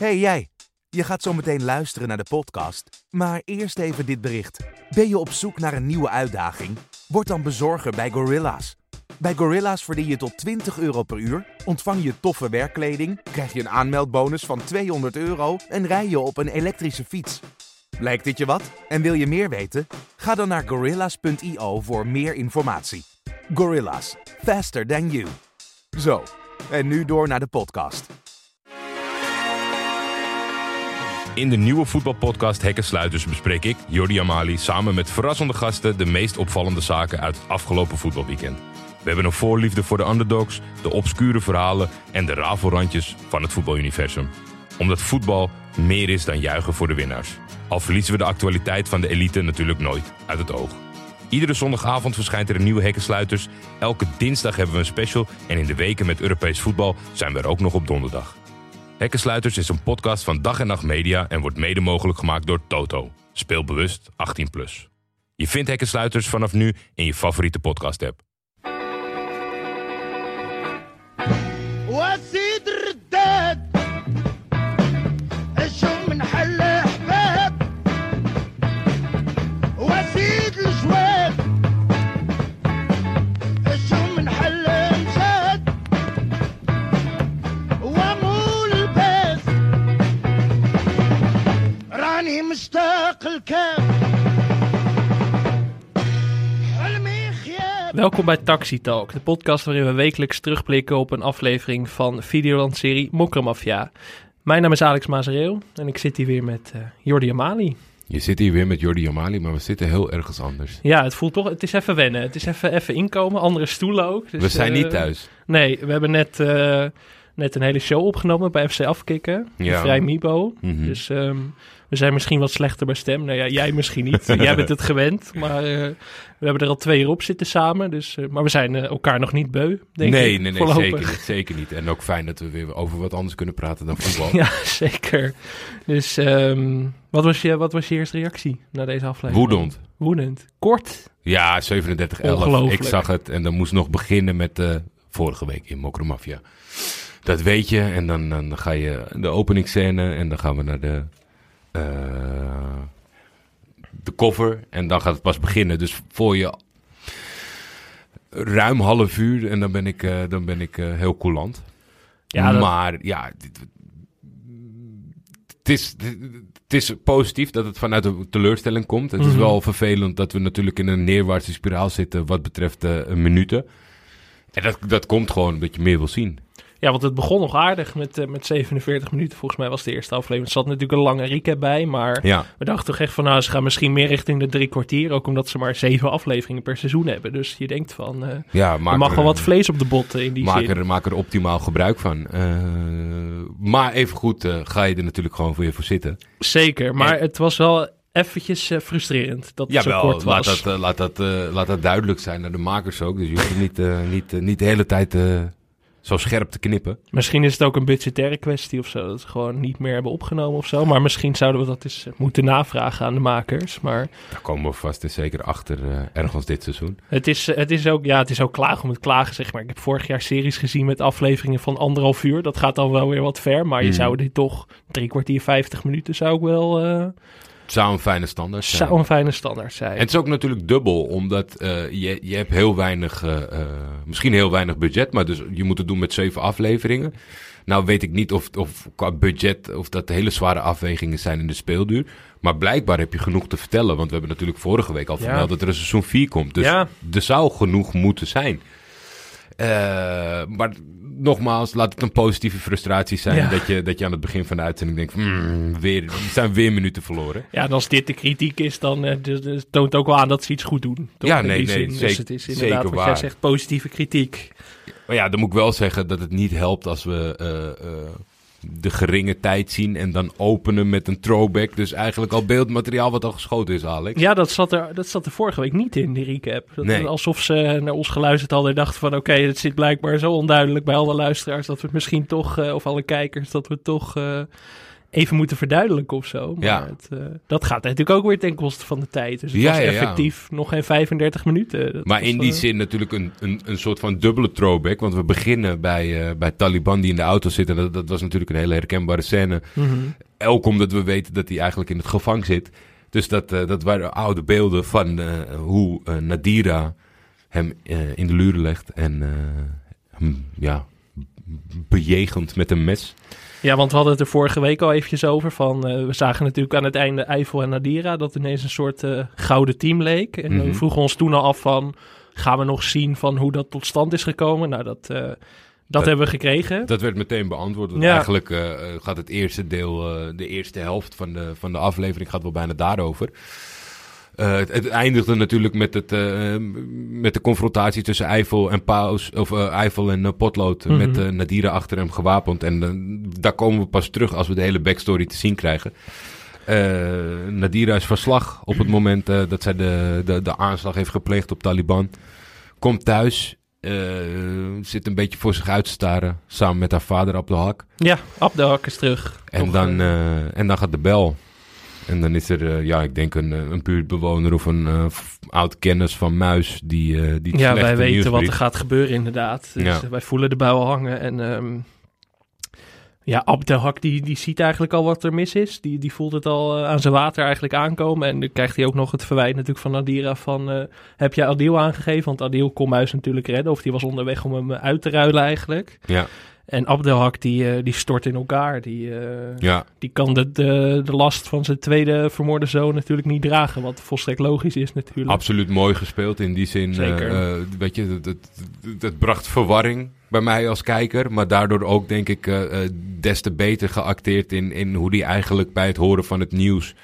hey jij, je gaat zo meteen luisteren naar de podcast. Maar eerst even dit bericht. Ben je op zoek naar een nieuwe uitdaging? Word dan bezorger bij Gorilla's. Bij Gorilla's verdien je tot 20 euro per uur, ontvang je toffe werkkleding, krijg je een aanmeldbonus van 200 euro en rij je op een elektrische fiets. Lijkt dit je wat? En wil je meer weten? Ga dan naar gorillas.io voor meer informatie. Gorillas, faster than you. Zo, en nu door naar de podcast. In de nieuwe voetbalpodcast Hekkensluiters bespreek ik, Jordi Amali, samen met verrassende gasten de meest opvallende zaken uit het afgelopen voetbalweekend. We hebben een voorliefde voor de underdogs, de obscure verhalen en de rafelrandjes van het voetbaluniversum. Omdat voetbal meer is dan juichen voor de winnaars. Al verliezen we de actualiteit van de elite natuurlijk nooit uit het oog. Iedere zondagavond verschijnt er een nieuwe Hekkensluiters. Elke dinsdag hebben we een special en in de weken met Europees voetbal zijn we er ook nog op donderdag. Hekkensluiters is een podcast van Dag en Nacht Media en wordt mede mogelijk gemaakt door Toto. Speel bewust 18+. Je vindt Hekkensluiters vanaf nu in je favoriete podcast app. Welkom bij Taxi Talk, de podcast waarin we wekelijks terugblikken op een aflevering van Videoland-serie Mokromafia. Mijn naam is Alex Mazereel en ik zit hier weer met eh, Jordi Amali. Je zit hier weer met Jordi Amali, maar we zitten heel ergens anders. Ja, het voelt toch, het is even wennen. Het is even, even inkomen, andere stoelen ook. Dus, we zijn eh, niet thuis. Nee, we hebben net, eh, net een hele show opgenomen bij FC Afkikken, Ja. Vrij Mibo. Mhm. Dus ehm, we zijn misschien wat slechter bij stem. Nou ja, jij misschien niet. jij bent het gewend. Maar eh, we hebben er al twee uur op zitten samen. Dus, eh, maar we zijn eh, elkaar nog niet beu, denk nee, ik. nee, nee, zeker niet, zeker niet. En ook fijn dat we weer over wat anders kunnen praten dan voetbal. Ja, zeker. Dus ehm, wat, was je, wat was je eerste reactie na deze aflevering? Woedend. Woedend. Kort. Ja, 37-11. Ongelooflijk. Ik zag het en dan moest nog beginnen met vorige week in Mokromafia. Dat weet je en dan, dan ga je de openingsscène en dan gaan we naar de, de cover en dan gaat het pas beginnen. Dus voor je ruim half uur en dan ben ik, eh, dan ben ik eh, heel coulant. Ja, dat- maar ja, het is, het is positief dat het vanuit een teleurstelling komt. Het is Mhm. wel vervelend dat we natuurlijk in een neerwaartse spiraal zitten wat betreft eh minuten. En dat, dat komt gewoon omdat je meer wil zien. Ja, want het begon nog aardig met, eh, met 47 minuten. Volgens mij was de eerste aflevering. Er zat natuurlijk een lange recap bij. Maar Ja, we dachten toch echt van... Nou, ze gaan misschien meer richting de drie kwartier. Ook omdat ze maar zeven afleveringen per seizoen hebben. Dus je denkt van... eh ja er mag er, wel wat vlees op de botten in die maak zin. er, maak er optimaal gebruik van. Eh, maar evengoed eh ga je er natuurlijk gewoon voor je voor zitten. Zeker. Maar het was wel eventjes frustrerend dat het zo kort was. laat dat, laat, dat, laat dat duidelijk zijn naar de makers ook. Dus je hoeft niet, niet, niet de hele tijd zo scherp te knippen. Misschien is het ook een budgettaire kwestie of zo. Dat ze gewoon niet meer hebben opgenomen of zo. Maar misschien zouden we dat eens moeten navragen aan de makers. Maar Daar komen we vast en zeker achter eh, ergens dit seizoen. het is, eh, het, is ook, ja, het is ook klagen om het klagen, zeg maar. Ik heb vorig jaar series gezien met afleveringen van anderhalf uur. Dat gaat dan wel weer wat ver. Maar je Mhm. zou dit toch drie kwartier, vijftig minuten zou ik wel... eh, Het zou een fijne standaard zijn. zou een fijne standaard zijn. En het is ook natuurlijk dubbel, omdat eh, je, je hebt heel weinig, eh, eh, misschien heel weinig budget, maar dus je moet het doen met zeven afleveringen. Nou weet ik niet of, of qua budget, of dat hele zware afwegingen zijn in de speelduur. Maar blijkbaar heb je genoeg te vertellen, want we hebben natuurlijk vorige week al Ja. vermeld dat er een seizoen 4 komt. Dus Ja. er zou genoeg moeten zijn. Maar nogmaals, laat het een positieve frustratie zijn Ja. dat, je, dat je aan het begin van de uitzending denkt, "Hmm, weer, er zijn weer minuten verloren. Ja, en als dit de kritiek is, dan eh, dus- dus toont ook wel aan dat ze iets goed doen. toch? Ja, nee, nee, zin. Dus zeker- het is zeker inderdaad wat jij waar. zegt, positieve kritiek. Maar ja, dan moet ik wel zeggen dat het niet helpt als we eh, eh, de geringe tijd zien en dan openen met een throwback. Dus eigenlijk al beeldmateriaal wat al geschoten is, Alex. Ja, dat zat, er, dat zat er vorige week niet in, die recap. Dat, Nee. Alsof ze naar ons geluisterd hadden en dachten van... oké, het zit blijkbaar zo onduidelijk bij alle luisteraars... dat we het misschien toch, eh, of alle kijkers, dat we toch... eh, even moeten verduidelijken of zo. Maar Ja. het, eh, dat gaat natuurlijk ook weer ten koste van de tijd. Dus het Ja, was ja, ja. effectief nog geen 35 minuten. Dat Maar was, in die eh, zin natuurlijk een, een, een soort van dubbele throwback. Want we beginnen bij, eh, bij Taliban die in de auto zitten. Dat, dat was natuurlijk een hele herkenbare scène. Ook omdat we weten dat hij eigenlijk in het gevang zit. Dus dat, dat waren oude beelden van hoe Nadira hem in de luren legt. En hem ja, bejegend met een mes. Ja, want we hadden het er vorige week al eventjes over. Van, eh, we zagen natuurlijk aan het einde Eiffel en Nadira dat ineens een soort eh, gouden team leek. En Mhm. we vroegen ons toen al af van, gaan we nog zien van hoe dat tot stand is gekomen? Nou, dat, eh, dat, hebben we gekregen. Dat werd meteen beantwoord. Want Ja. Eigenlijk gaat het eerste deel, de eerste helft van de, van de aflevering, gaat wel bijna daarover. Eh, het, het eindigde natuurlijk met, het, eh, met de confrontatie tussen Eiffel en Paus, of eh, Eiffel en Potlood, Mhm. met eh, Nadira achter hem gewapend. En daar komen we pas terug als we de hele backstory te zien krijgen. Nadira is verslag op het moment dat zij de, de, de aanslag heeft gepleegd op Taliban. Komt thuis, zit een beetje voor zich uit te staren, samen met haar vader op de hak. Ja, Abdelhak is terug. En, dan, en dan gaat de bel. En dan is er, eh, ja, ik denk een, eh, een buurtbewoner of een eh, oud kennis van Muis die, die het ja, wij weten wat er gaat gebeuren inderdaad. Dus Ja. wij voelen de bui al hangen. En ehm, ja, Abdelhak die, die ziet eigenlijk al wat er mis is. Die, die voelt het al aan zijn water eigenlijk aankomen. En dan krijgt hij ook nog het verwijt natuurlijk van Nadira van... heb jij Adil aangegeven? Want Adil kon Muis natuurlijk redden. Of die was onderweg om hem uit te ruilen eigenlijk. Ja, En Abdelhak die, eh, die stort in elkaar. Die, eh, ja, die kan de, de, de last van zijn tweede vermoorde zoon natuurlijk niet dragen. Wat volstrekt logisch is natuurlijk. absoluut mooi gespeeld in die zin. Zeker. eh, eh, weet je, het- het bracht verwarring bij mij als kijker. Maar daardoor ook, denk ik, eh, des te beter geacteerd in, in hoe die eigenlijk bij het horen van het nieuws...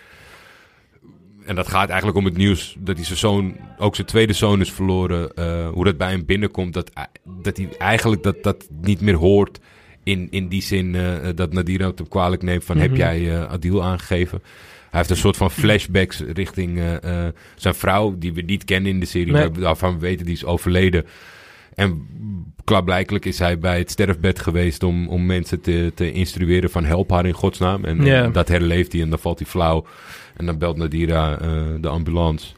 En dat gaat eigenlijk om het nieuws dat hij zijn zoon, ook zijn tweede zoon is verloren. eh, hoe dat bij hem binnenkomt. Dat, dat hij eigenlijk dat, dat niet meer hoort. In, in die zin eh, dat Nadira het hem kwalijk neemt van heb Mhm. jij eh, Adil aangegeven. Hij heeft een soort van flashbacks richting eh, eh, zijn vrouw, die we niet kennen in de serie, Nee. maar waarvan we weten die is overleden. En klaarblijkelijk is hij bij het sterfbed geweest om, om mensen te, te instrueren van help haar in godsnaam. En eh, dat herleeft hij en dan valt hij flauw. En dan belt Nadira eh, de ambulance.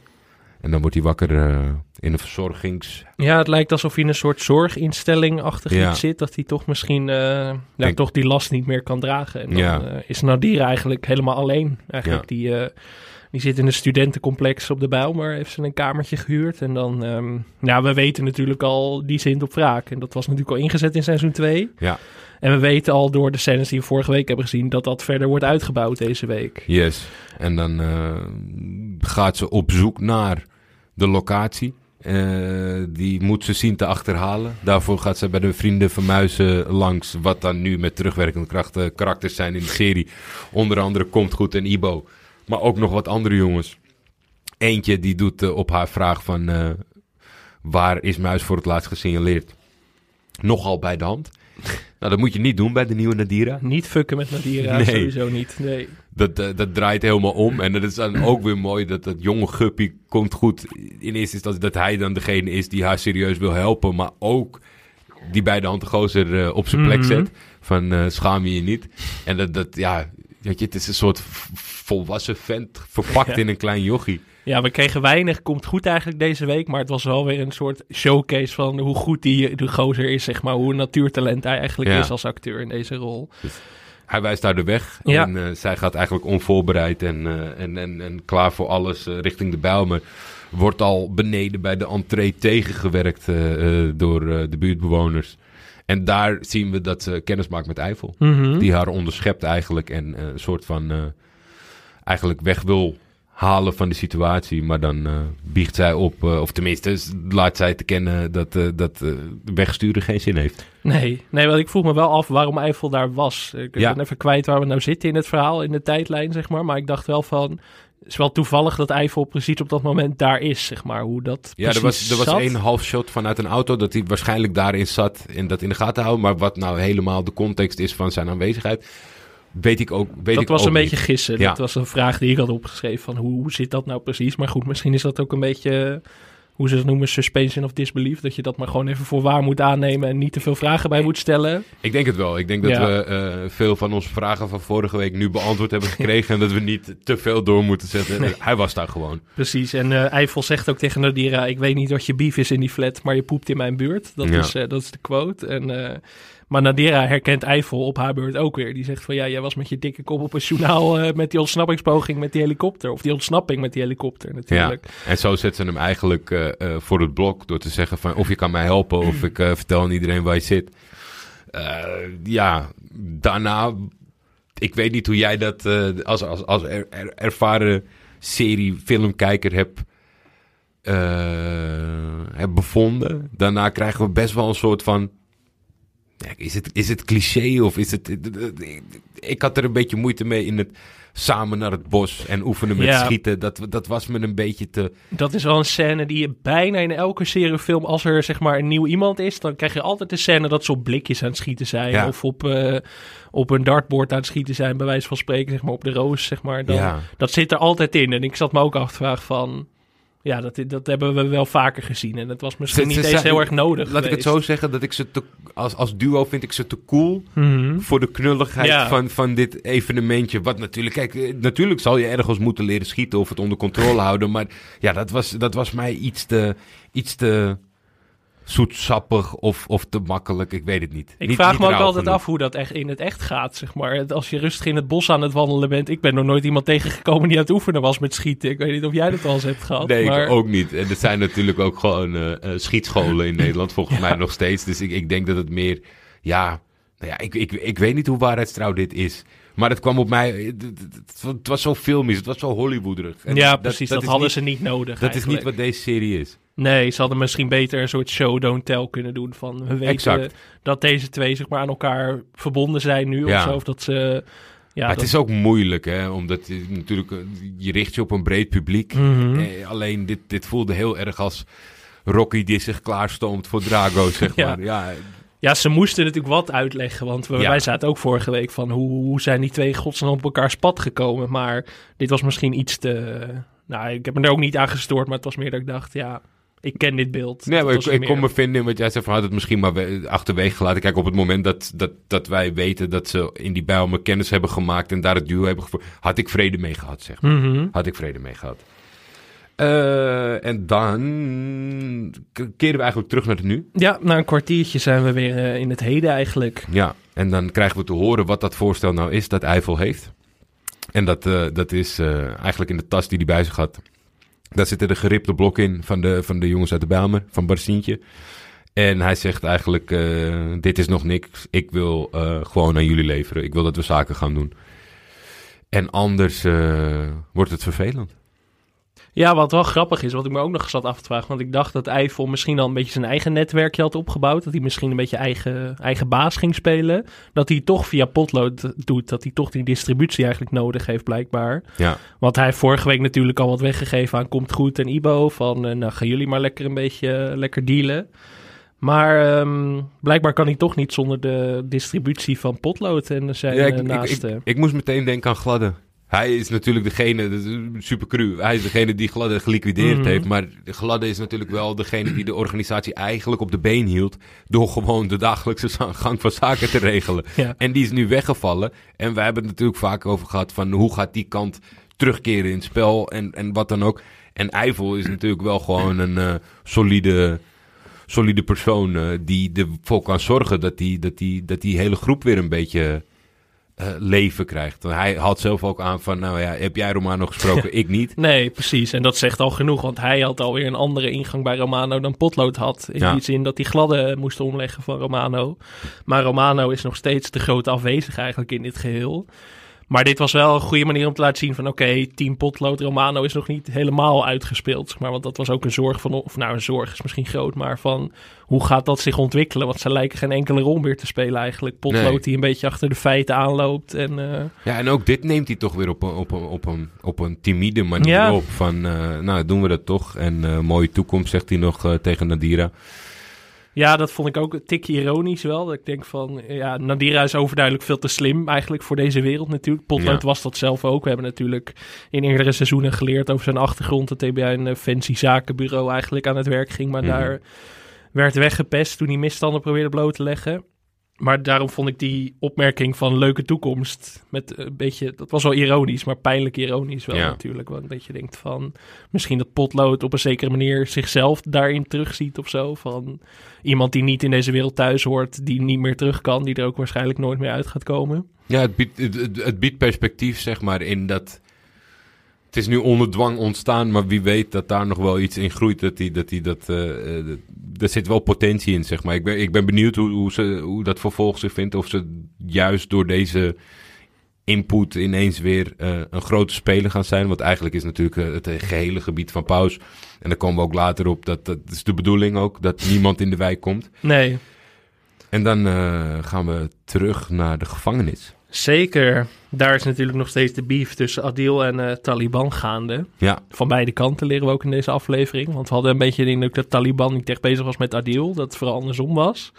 En dan wordt hij wakker eh, in een verzorgings... Ja, het lijkt alsof hij in een soort zorginstelling achter Ja. iets zit. Dat hij toch misschien eh, ja, Denk- toch die last niet meer kan dragen. En dan Ja. is Nadir eigenlijk helemaal alleen. Eigenlijk die, die zit in een studentencomplex op de Bijlmer. Heeft ze een kamertje gehuurd. En dan, ehm, ja, we weten natuurlijk al, die zint op wraak. En dat was natuurlijk al ingezet in seizoen 2. Ja. En we weten al door de scènes die we vorige week hebben gezien... dat dat verder wordt uitgebouwd deze week. Yes. En dan eh, gaat ze op zoek naar de locatie. Eh, die moet ze zien te achterhalen. Daarvoor gaat ze bij de vrienden van Muizen langs. Wat dan nu met terugwerkende krachten karakters zijn in de serie. Onder andere Komt Goed en Ibo. Maar ook nog wat andere jongens. Eentje die doet eh, op haar vraag van... eh, waar is Muis voor het laatst gesignaleerd? Nogal bij de hand. nou, dat moet je niet doen bij de nieuwe Nadira. Niet fucken met Nadira, Nee. sowieso niet. Nee. Dat, eh, dat draait helemaal om. En dat is dan ook weer mooi dat dat jonge guppy komt goed. In eerste instantie dat hij dan degene is die haar serieus wil helpen. Maar ook die bij de hand de gozer op zijn plek Mhm. zet. Van schaam je je niet. En dat, dat ja, weet je, het is een soort volwassen vent verpakt Ja. in een klein jochie. Ja, we kregen weinig. Komt goed eigenlijk deze week. Maar het was wel weer een soort showcase van hoe goed die, die gozer is, zeg maar. Hoe een natuurtalent hij eigenlijk Ja. is als acteur in deze rol. Hij wijst haar de weg. Ja. En eh, zij gaat eigenlijk onvoorbereid en, eh, en, en, en klaar voor alles eh, richting de Bijlmer. Wordt al beneden bij de entree tegengewerkt door de buurtbewoners. En daar zien we dat ze kennis maakt met Eiffel. Mhm. Die haar onderschept eigenlijk en eh, een soort van eh, eigenlijk weg wil halen van de situatie. Maar dan eh, biegt zij op, of tenminste laat zij te kennen dat, dat wegsturen geen zin heeft. Nee, nee, want ik vroeg me wel af waarom Eiffel daar was. Ik Ja. ben even kwijt waar we nou zitten in het verhaal, in de tijdlijn, zeg maar. Maar ik dacht wel van, is wel toevallig dat Eiffel precies op dat moment daar is, zeg maar. Hoe dat Ja, er was, er was zat. één half shot vanuit een auto dat hij waarschijnlijk daarin zat en dat in de gaten houden. Maar wat nou helemaal de context is van zijn aanwezigheid, weet ik ook weet dat ik was ook een beetje niet. gissen. Ja. Dat was een vraag die ik had opgeschreven van hoe, hoe zit dat nou precies? Maar goed, misschien is dat ook een beetje hoe ze het noemen, suspension of disbelief. Dat je dat maar gewoon even voor waar moet aannemen en niet te veel vragen bij moet stellen. Ik denk het wel. Ik denk dat Ja. we eh, veel van onze vragen van vorige week nu beantwoord hebben gekregen. en dat we niet te veel door moeten zetten. Nee. Hij was daar gewoon. Precies. En eh Eiffel zegt ook tegen Nadira: Ik weet niet wat je beef is in die flat, maar je poept in mijn buurt. Dat, Ja. is, eh, dat is de quote. En, maar Nadira herkent Eiffel op haar beurt ook weer. Die zegt van ja, jij was met je dikke kop op een journaal eh, met die ontsnappingspoging met die helikopter. Of die ontsnapping met die helikopter natuurlijk. En zo zetten ze hem eigenlijk eh, eh, voor het blok door te zeggen van of je kan mij helpen of ik vertel aan iedereen waar je zit. Ja, daarna, ik weet niet hoe jij dat als, als, als er, er- ervaren serie filmkijker hebt, hebt bevonden. Daarna krijgen we best wel een soort van, ja, is het, is het cliché of is het... Ik had er een beetje moeite mee in het samen naar het bos en oefenen met Ja. schieten. Dat, dat was me een beetje te... Dat is wel een scène die je bijna in elke seriefilm, als er zeg maar een nieuw iemand is, dan krijg je altijd de scène dat ze op blikjes aan het schieten zijn. Ja. Of op, eh, op een dartboard aan het schieten zijn, bij wijze van spreken, zeg maar op de roos, zeg maar. Dan, Ja. Dat zit er altijd in. En ik zat me ook af te vragen van, ja, dat, dat hebben we wel vaker gezien. En het was misschien Ze- niet ze eens zijn- heel erg nodig Laat ik het zo zeggen, dat ik ze te, als, als duo vind ik ze te cool Mhm. voor de knulligheid Ja. van, van dit evenementje. Wat natuurlijk, kijk, eh, natuurlijk zal je ergens moeten leren schieten of het onder controle houden. Maar ja, dat was, dat was mij iets te, iets te zoetsappig of, of te makkelijk. Ik weet het niet. Ik Niet- vraag niet me ook altijd genoeg. af hoe dat echt in het echt gaat, zeg maar. Als je rustig in het bos aan het wandelen bent. Ik ben nog nooit iemand tegengekomen die aan het oefenen was met schieten. Ik weet niet of jij dat wel eens hebt gehad. Nee, maar... ik ook niet. En er zijn natuurlijk ook gewoon eh, eh, schietscholen in Nederland, volgens mij nog steeds. Dus ik, ik denk dat het meer, ja, nou ja, ik, ik, ik weet niet hoe waarheidstrouw dit is. Maar het kwam op mij, het, het- was zo filmisch, het was zo Hollywooderig. En Ja, precies. Dat, hadden niet- ze niet nodig. Dat is niet wat deze serie is. Nee, ze hadden misschien beter een soort show don't tell kunnen doen. Van we weten Exact. dat deze twee zeg maar aan elkaar verbonden zijn nu Ja. of zo. Of dat ze. Ja, maar dat... het is ook moeilijk, hè, omdat je natuurlijk, eh, je richt je op een breed publiek. Mhm. Eh, alleen dit, dit voelde heel erg als Rocky die zich klaarstoomt voor Drago, zeg Ja. maar. Ja, Ja, ze moesten natuurlijk wat uitleggen. Want we, Ja. wij zaten ook vorige week van hoe, hoe zijn die twee godsnaam op elkaars pad gekomen. Maar dit was misschien iets te. Nou, ik heb me er ook niet aan gestoord, maar het was meer dat ik dacht, ja, ik ken dit beeld. Nee, maar ik, ik kon me vinden in wat jij zei van had het misschien maar we- achterwege gelaten. Kijk, op het moment dat, dat, dat wij weten dat ze in die Bijlmer kennis hebben gemaakt en daar het duo hebben gevoerd, had ik vrede mee gehad, zeg maar. Mhm. Had ik vrede mee gehad. Eh, en dan keren we eigenlijk terug naar het nu. Ja, na een kwartiertje zijn we weer eh, in het heden eigenlijk. Ja, en dan krijgen we te horen wat dat voorstel nou is dat Eiffel heeft. En dat, eh, dat is eigenlijk in de tas die hij bij zich had. Daar zitten de geripte blokken in van de, van de jongens uit de Bijlmer, van Barsientje. En hij zegt eigenlijk, eh, dit is nog niks. Ik wil eh, gewoon aan jullie leveren. Ik wil dat we zaken gaan doen. En anders eh, wordt het vervelend. Ja, wat wel grappig is, wat ik me ook nog zat af te vragen. Want ik dacht dat Eiffel misschien al een beetje zijn eigen netwerkje had opgebouwd. Dat hij misschien een beetje eigen, eigen baas ging spelen. Dat hij toch via potlood doet. Dat hij toch die distributie eigenlijk nodig heeft, blijkbaar. Ja, Want hij heeft vorige week natuurlijk al wat weggegeven aan Komt Goed en Ibo. Van, eh, nou gaan jullie maar lekker een beetje eh, lekker dealen. Maar ehm, blijkbaar kan hij toch niet zonder de distributie van potlood en zijn ja ik, ik, ik, ik moest meteen denken aan Gladde. Hij is natuurlijk degene, super cru, hij is degene die Gladde geliquideerd Mhm. heeft. Maar Gladde is natuurlijk wel degene die de organisatie eigenlijk op de been hield. Door gewoon de dagelijkse gang van zaken te regelen. Ja. En die is nu weggevallen. En we hebben het natuurlijk vaak over gehad van hoe gaat die kant terugkeren in het spel en, en wat dan ook. En Eiffel is natuurlijk wel gewoon een eh, solide, solide persoon eh, die ervoor kan zorgen dat die, dat, die, dat die hele groep weer een beetje eh, leven krijgt. Want hij had zelf ook aan van, nou ja, heb jij Romano gesproken? Ik niet. Nee, precies. En dat zegt al genoeg, want hij had alweer een andere ingang bij Romano dan Potlood had. In Ja. die zin dat hij gladde moest omleggen van Romano. Maar Romano is nog steeds de grote afwezige eigenlijk in dit geheel. Maar dit was wel een goede manier om te laten zien van oké, team Potlood Romano is nog niet helemaal uitgespeeld. Maar want dat was ook een zorg van, of nou een zorg is misschien groot, maar van hoe gaat dat zich ontwikkelen? Want ze lijken geen enkele rol meer te spelen eigenlijk. Potlood Nee. die een beetje achter de feiten aanloopt en... eh, Ja, en ook dit neemt hij toch weer op een, op een, op een, op een timide manier Ja. op. Van, eh, nou, doen we dat toch. En eh, mooie toekomst, zegt hij nog tegen Nadira. Ja, dat vond ik ook een tikje ironisch wel. Dat ik denk van, ja, Nadira is overduidelijk veel te slim eigenlijk voor deze wereld natuurlijk. Potlood Ja. was dat zelf ook. We hebben natuurlijk in eerdere seizoenen geleerd over zijn achtergrond. Dat hij bij een eh, fancy zakenbureau eigenlijk aan het werk ging. Maar Mhm. daar werd weggepest toen hij misstanden probeerde bloot te leggen. Maar daarom vond ik die opmerking van leuke toekomst met een beetje, dat was wel ironisch, maar pijnlijk ironisch wel Ja. natuurlijk. Want een beetje denkt van, misschien dat potlood op een zekere manier zichzelf daarin terugziet of zo. Van iemand die niet in deze wereld thuis hoort, die niet meer terug kan, die er ook waarschijnlijk nooit meer uit gaat komen. Ja, het biedt, het, het- het biedt perspectief, zeg maar, in dat... Het is nu onder dwang ontstaan, maar wie weet dat daar nog wel iets in groeit. Dat die, dat die, dat, eh, eh, er zit wel potentie in, zeg maar. Ik ben, ik ben benieuwd hoe, hoe, ze, hoe dat vervolg zich vindt. Of ze juist door deze input ineens weer eh, een grote speler gaan zijn. Want eigenlijk is natuurlijk eh, het gehele gebied van Paus. En daar komen we ook later op. Dat, dat is de bedoeling ook, dat niemand in de wijk komt. Nee, En dan eh, gaan we terug naar de gevangenis. Zeker. Daar is natuurlijk nog steeds de beef tussen Adil en eh, Taliban gaande. Ja, Van beide kanten leren we ook in deze aflevering. Want we hadden een beetje de indruk dat Taliban niet echt bezig was met Adil. Dat het vooral andersom was.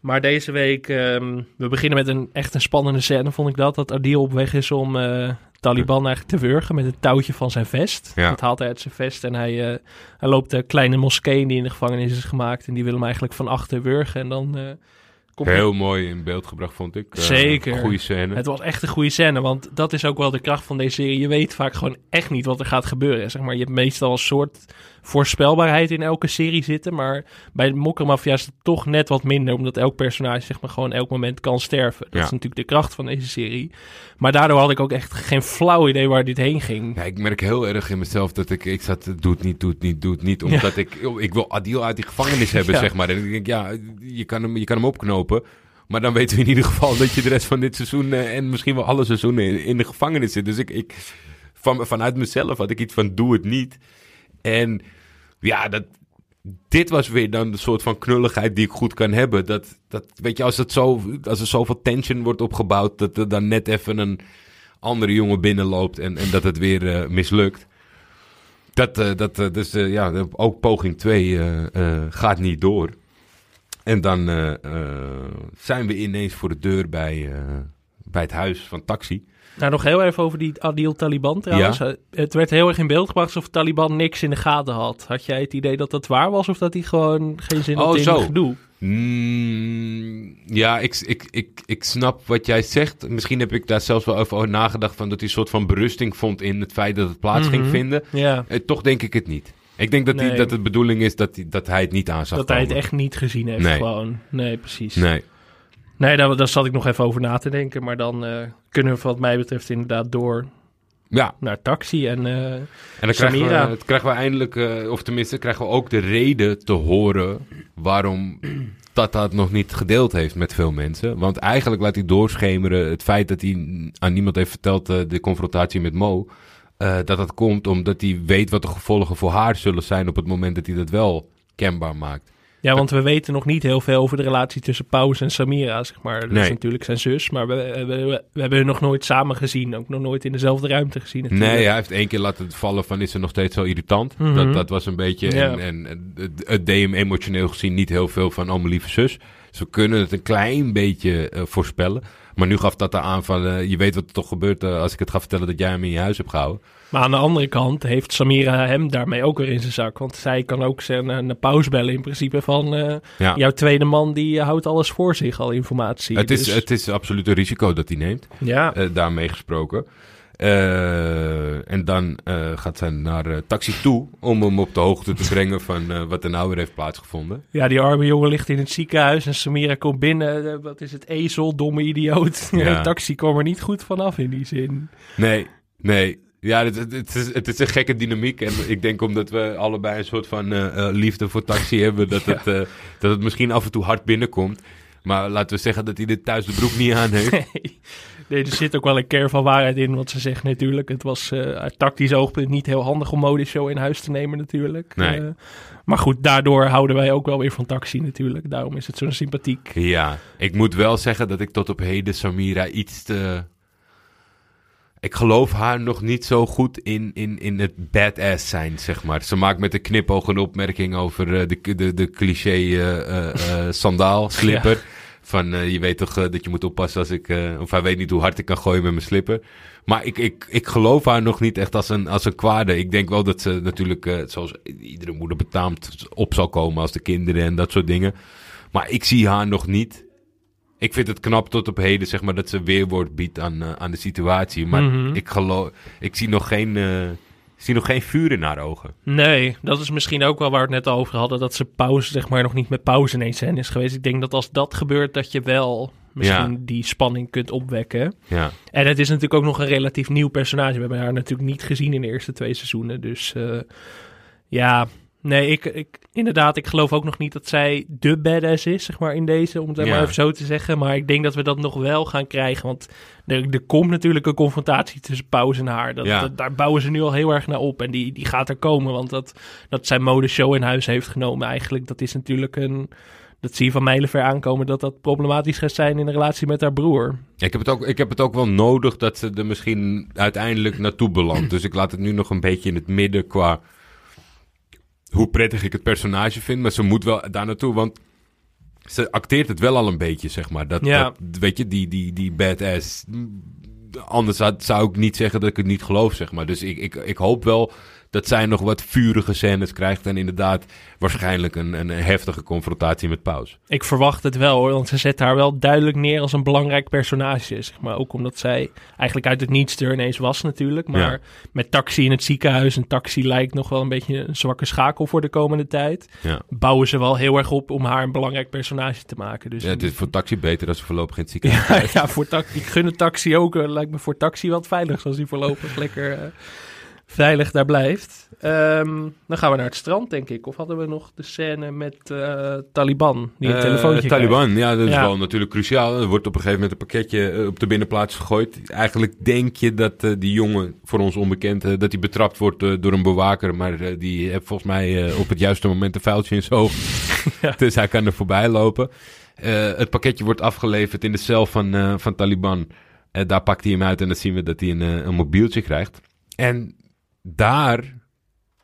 Maar deze week, ehm, we beginnen met een echt een spannende scène, vond ik dat. Dat Adil op weg is om eh, Taliban eigenlijk te wurgen met het touwtje van zijn vest. Ja. Dat haalt hij uit zijn vest en hij, eh, hij loopt de kleine moskee die in de gevangenis is gemaakt. En die wil hem eigenlijk van achter wurgen. En dan Heel mooi in beeld gebracht, vond ik. Eh, Zeker. Goede scène. Het was echt een goede scène, want dat is ook wel de kracht van deze serie. Je weet vaak gewoon echt niet wat er gaat gebeuren. Zeg maar, je hebt meestal een soort voorspelbaarheid in elke serie zitten, maar bij de Mokkermafia is het toch net wat minder, omdat elk personage zeg maar gewoon elk moment kan sterven. Dat Ja. is natuurlijk de kracht van deze serie. Maar daardoor had ik ook echt geen flauw idee waar dit heen ging. Ja, ik merk heel erg in mezelf dat ik, ik zat, doe het niet, doe het niet, doe het niet. Omdat ik, ik wil Adil uit die gevangenis hebben, zeg maar. En ik denk, ja, je kan, hem, je kan hem opknopen. Maar dan weten we in ieder geval dat je de rest van dit seizoen eh, en misschien wel alle seizoenen in, in de gevangenis zit. Dus ik, ik van, vanuit mezelf had ik iets van, doe het niet. En ja, dat, dit was weer dan de soort van knulligheid die ik goed kan hebben. Dat, dat weet je, als, het zo, als er zoveel tension wordt opgebouwd, dat er dan net even een andere jongen binnenloopt en, en dat het weer eh, mislukt. Dat, eh, dat eh, dus ja, ook poging 2 gaat niet door. En dan zijn we ineens voor de deur bij, bij het huis van Taxi. Nou, nog heel even over die Adil Taliban trouwens. Ja. Eh, Het werd heel erg in beeld gebracht alsof Taliban niks in de gaten had. Had jij het idee dat dat waar was of dat hij gewoon geen zin had Oh, in zo. gedoe? Mm, ja, ik, ik, ik, ik snap wat jij zegt. Misschien heb ik daar zelfs wel over nagedacht van dat hij een soort van berusting vond in het feit dat het plaats ging Mhm. vinden. Ja. Eh, toch denk ik het niet. Ik denk dat, Nee. die, dat het bedoeling is dat, die, dat hij het niet aan zag Dat hij het echt niet gezien heeft, Nee. gewoon. Nee, precies. Nee, Nee. daar, daar zat ik nog even over na te denken. Maar dan eh, kunnen we wat mij betreft inderdaad door Ja, naar taxi. En eh, en dan krijgen we, krijgen we eindelijk, eh, of tenminste krijgen we ook de reden te horen waarom Tata het nog niet gedeeld heeft met veel mensen. Want eigenlijk laat hij doorschemeren het feit dat hij aan niemand heeft verteld de confrontatie met Mo. dat dat komt omdat hij weet wat de gevolgen voor haar zullen zijn op het moment dat hij dat wel kenbaar maakt. Ja, want we weten nog niet heel veel over de relatie tussen Paus en Samira, zeg maar. Dat is natuurlijk zijn zus, maar we, we, we, we hebben hun nog nooit samen gezien. Ook nog nooit in dezelfde ruimte gezien natuurlijk. Nee, hij heeft één keer laten vallen van is ze nog steeds zo irritant. Mhm. dat, dat was een beetje, Ja. en, en, en het, deed hem emotioneel gezien niet heel veel van, oh mijn lieve zus. Dus we kunnen het een klein beetje eh, voorspellen. Maar nu gaf dat aan van, eh, je weet wat er toch gebeurt eh, als ik het ga vertellen dat jij hem in je huis hebt gehouden. Maar aan de andere kant heeft Samira hem daarmee ook weer in zijn zak. Want zij kan ook zijn een, een pauze bellen in principe van... eh, Ja. jouw tweede man die eh, houdt alles voor zich, al informatie. het, is, Dus- het is absoluut een risico dat hij neemt, ja, eh, daarmee gesproken. Eh, en dan eh, gaat zij naar eh, taxi toe om hem op de hoogte te brengen van wat er nou weer heeft plaatsgevonden. ja, die arme jongen ligt in het ziekenhuis en Samira komt binnen. Wat is het, ezel, domme idioot. Ja. De taxi kwam er niet goed vanaf in die zin. Nee, nee. Ja, het, het, is, het is een gekke dynamiek. En ik denk omdat we allebei een soort van liefde voor taxi hebben, dat het, dat het misschien af en toe hard binnenkomt. Maar laten we zeggen dat hij er thuis de broek niet aan heeft. Nee. Nee, er zit ook wel een kern van waarheid in. Want ze zegt natuurlijk, het was eh, uit tactisch oogpunt niet heel handig om Modeshow in huis te nemen natuurlijk. Nee. Eh, maar goed, daardoor houden wij ook wel weer van taxi natuurlijk. Daarom is het zo sympathiek. Ja, ik moet wel zeggen dat ik tot op heden Samira iets te... Ik geloof haar nog niet zo goed in, in, in het badass zijn, zeg maar. Ze maakt met een knipoog een opmerking over eh, de, de, de cliché sandaal, slipper. Van, eh, je weet toch eh, dat je moet oppassen als ik... eh, of hij weet niet hoe hard ik kan gooien met mijn slipper. Maar ik, ik, ik geloof haar nog niet echt als een, als een kwade. Ik denk wel dat ze natuurlijk, zoals iedere moeder betaamt, op zal komen als de kinderen en dat soort dingen. Maar ik zie haar nog niet. Ik vind het knap tot op heden, zeg maar, dat ze weerwoord biedt aan, aan de situatie. Maar Mhm. ik geloof, ik zie nog geen, zie nog geen vuur in haar ogen. Nee, dat is misschien ook wel waar we het net over hadden. Dat ze pauze, zeg maar, nog niet met pauze ineens zijn is geweest. Ik denk dat als dat gebeurt, dat je wel misschien Ja. die spanning kunt opwekken. Ja, En het is natuurlijk ook nog een relatief nieuw personage. We hebben haar natuurlijk niet gezien in de eerste twee seizoenen. Dus eh, ja, nee, ik, ik, inderdaad, ik geloof ook nog niet dat zij de badass is, zeg maar, in deze, om het Ja. maar even zo te zeggen. Maar ik denk dat we dat nog wel gaan krijgen. Want er, er komt natuurlijk een confrontatie tussen Pauze en haar. Dat, Ja. dat- daar bouwen ze nu al heel erg naar op. En die, die gaat er komen, want dat, dat zijn modeshow in huis heeft genomen eigenlijk. Dat is natuurlijk een... Dat zie je van mijlenver aankomen dat dat problematisch gaat zijn in de relatie met haar broer. ik heb, het ook, ik heb het ook wel nodig dat ze er misschien uiteindelijk naartoe belandt. Dus ik laat het nu nog een beetje in het midden qua hoe prettig ik het personage vind. Maar ze moet wel daar naartoe, want ze acteert het wel al een beetje, zeg maar. Dat, Ja. dat weet je, die, die, die badass. Anders had, zou ik niet zeggen dat ik het niet geloof, zeg maar. Dus ik, ik, ik hoop wel dat zij nog wat vurige scènes krijgt. En inderdaad waarschijnlijk een, een heftige confrontatie met Paus. Ik verwacht het wel hoor, want ze zetten haar wel duidelijk neer als een belangrijk personage. Zeg maar. Ook omdat zij eigenlijk uit het niets er ineens was natuurlijk. Maar Ja. met taxi in het ziekenhuis, en taxi lijkt nog wel een beetje een zwakke schakel voor de komende tijd. Ja. Bouwen ze wel heel erg op om haar een belangrijk personage te maken. Dus Ja, het is voor taxi beter als ze voorlopig in het ziekenhuis ja, ja, voor taxi. Ik gun de taxi ook. eh, lijkt me voor taxi wat veilig, als hij voorlopig lekker eh, veilig daar blijft. Ehm, dan gaan we naar het strand, denk ik. Of hadden we nog de scène met eh, Taliban, die een Eh, telefoontje krijgt? Taliban, ja, dat is Ja. wel natuurlijk cruciaal. Er wordt op een gegeven moment een pakketje eh, op de binnenplaats gegooid. Eigenlijk denk je dat die jongen, voor ons onbekend, dat hij betrapt wordt door een bewaker. Maar die heeft volgens mij op het juiste moment een vuiltje in zijn oog. Ja. Dus hij kan er voorbij lopen. Het pakketje wordt afgeleverd in de cel van, van Taliban. Daar pakt hij hem uit en dan zien we dat hij een, een mobieltje krijgt. En daar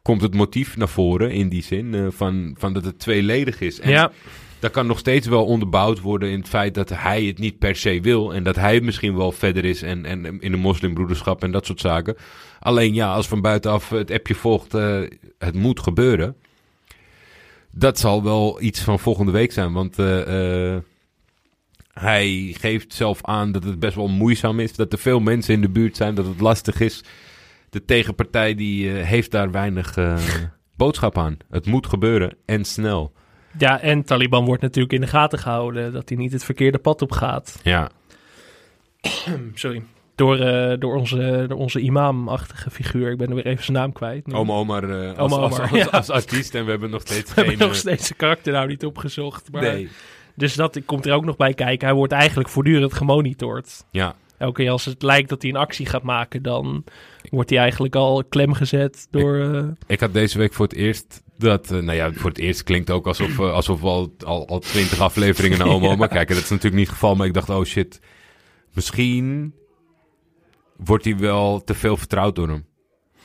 komt het motief naar voren in die zin eh, van, van dat het tweeledig is. En Ja, dat kan nog steeds wel onderbouwd worden in het feit dat hij het niet per se wil. En dat hij misschien wel verder is en, en in de moslimbroederschap en dat soort zaken. Alleen ja, als van buitenaf het appje volgt, eh, het moet gebeuren. Dat zal wel iets van volgende week zijn. Want eh, hij geeft zelf aan dat het best wel moeizaam is. Dat er veel mensen in de buurt zijn, dat het lastig is. De tegenpartij die eh, heeft daar weinig eh, boodschap aan. Het moet gebeuren en snel. ja, en Taliban wordt natuurlijk in de gaten gehouden dat hij niet het verkeerde pad op gaat. Ja, Sorry. Door, eh, door, onze, door onze imamachtige figuur. Ik ben er weer even zijn naam kwijt. nu. Oma Omar, als, Oma als, Omar, als, ja. als artiest. En we hebben nog steeds We hebben geen... nog steeds de karakter nou niet opgezocht. Maar, nee. Dus dat komt er ook nog bij kijken. Hij wordt eigenlijk voortdurend gemonitord. Ja, Elke keer als het lijkt dat hij een actie gaat maken, dan wordt hij eigenlijk al klem gezet door... eh, ik had deze week voor het eerst dat... eh, nou ja, voor het eerst klinkt ook alsof, eh, alsof we al, al, al twintig afleveringen naar Oma Ja. Kijken. Dat is natuurlijk niet het geval, maar ik dacht, oh shit. Misschien wordt hij wel te veel vertrouwd door hem.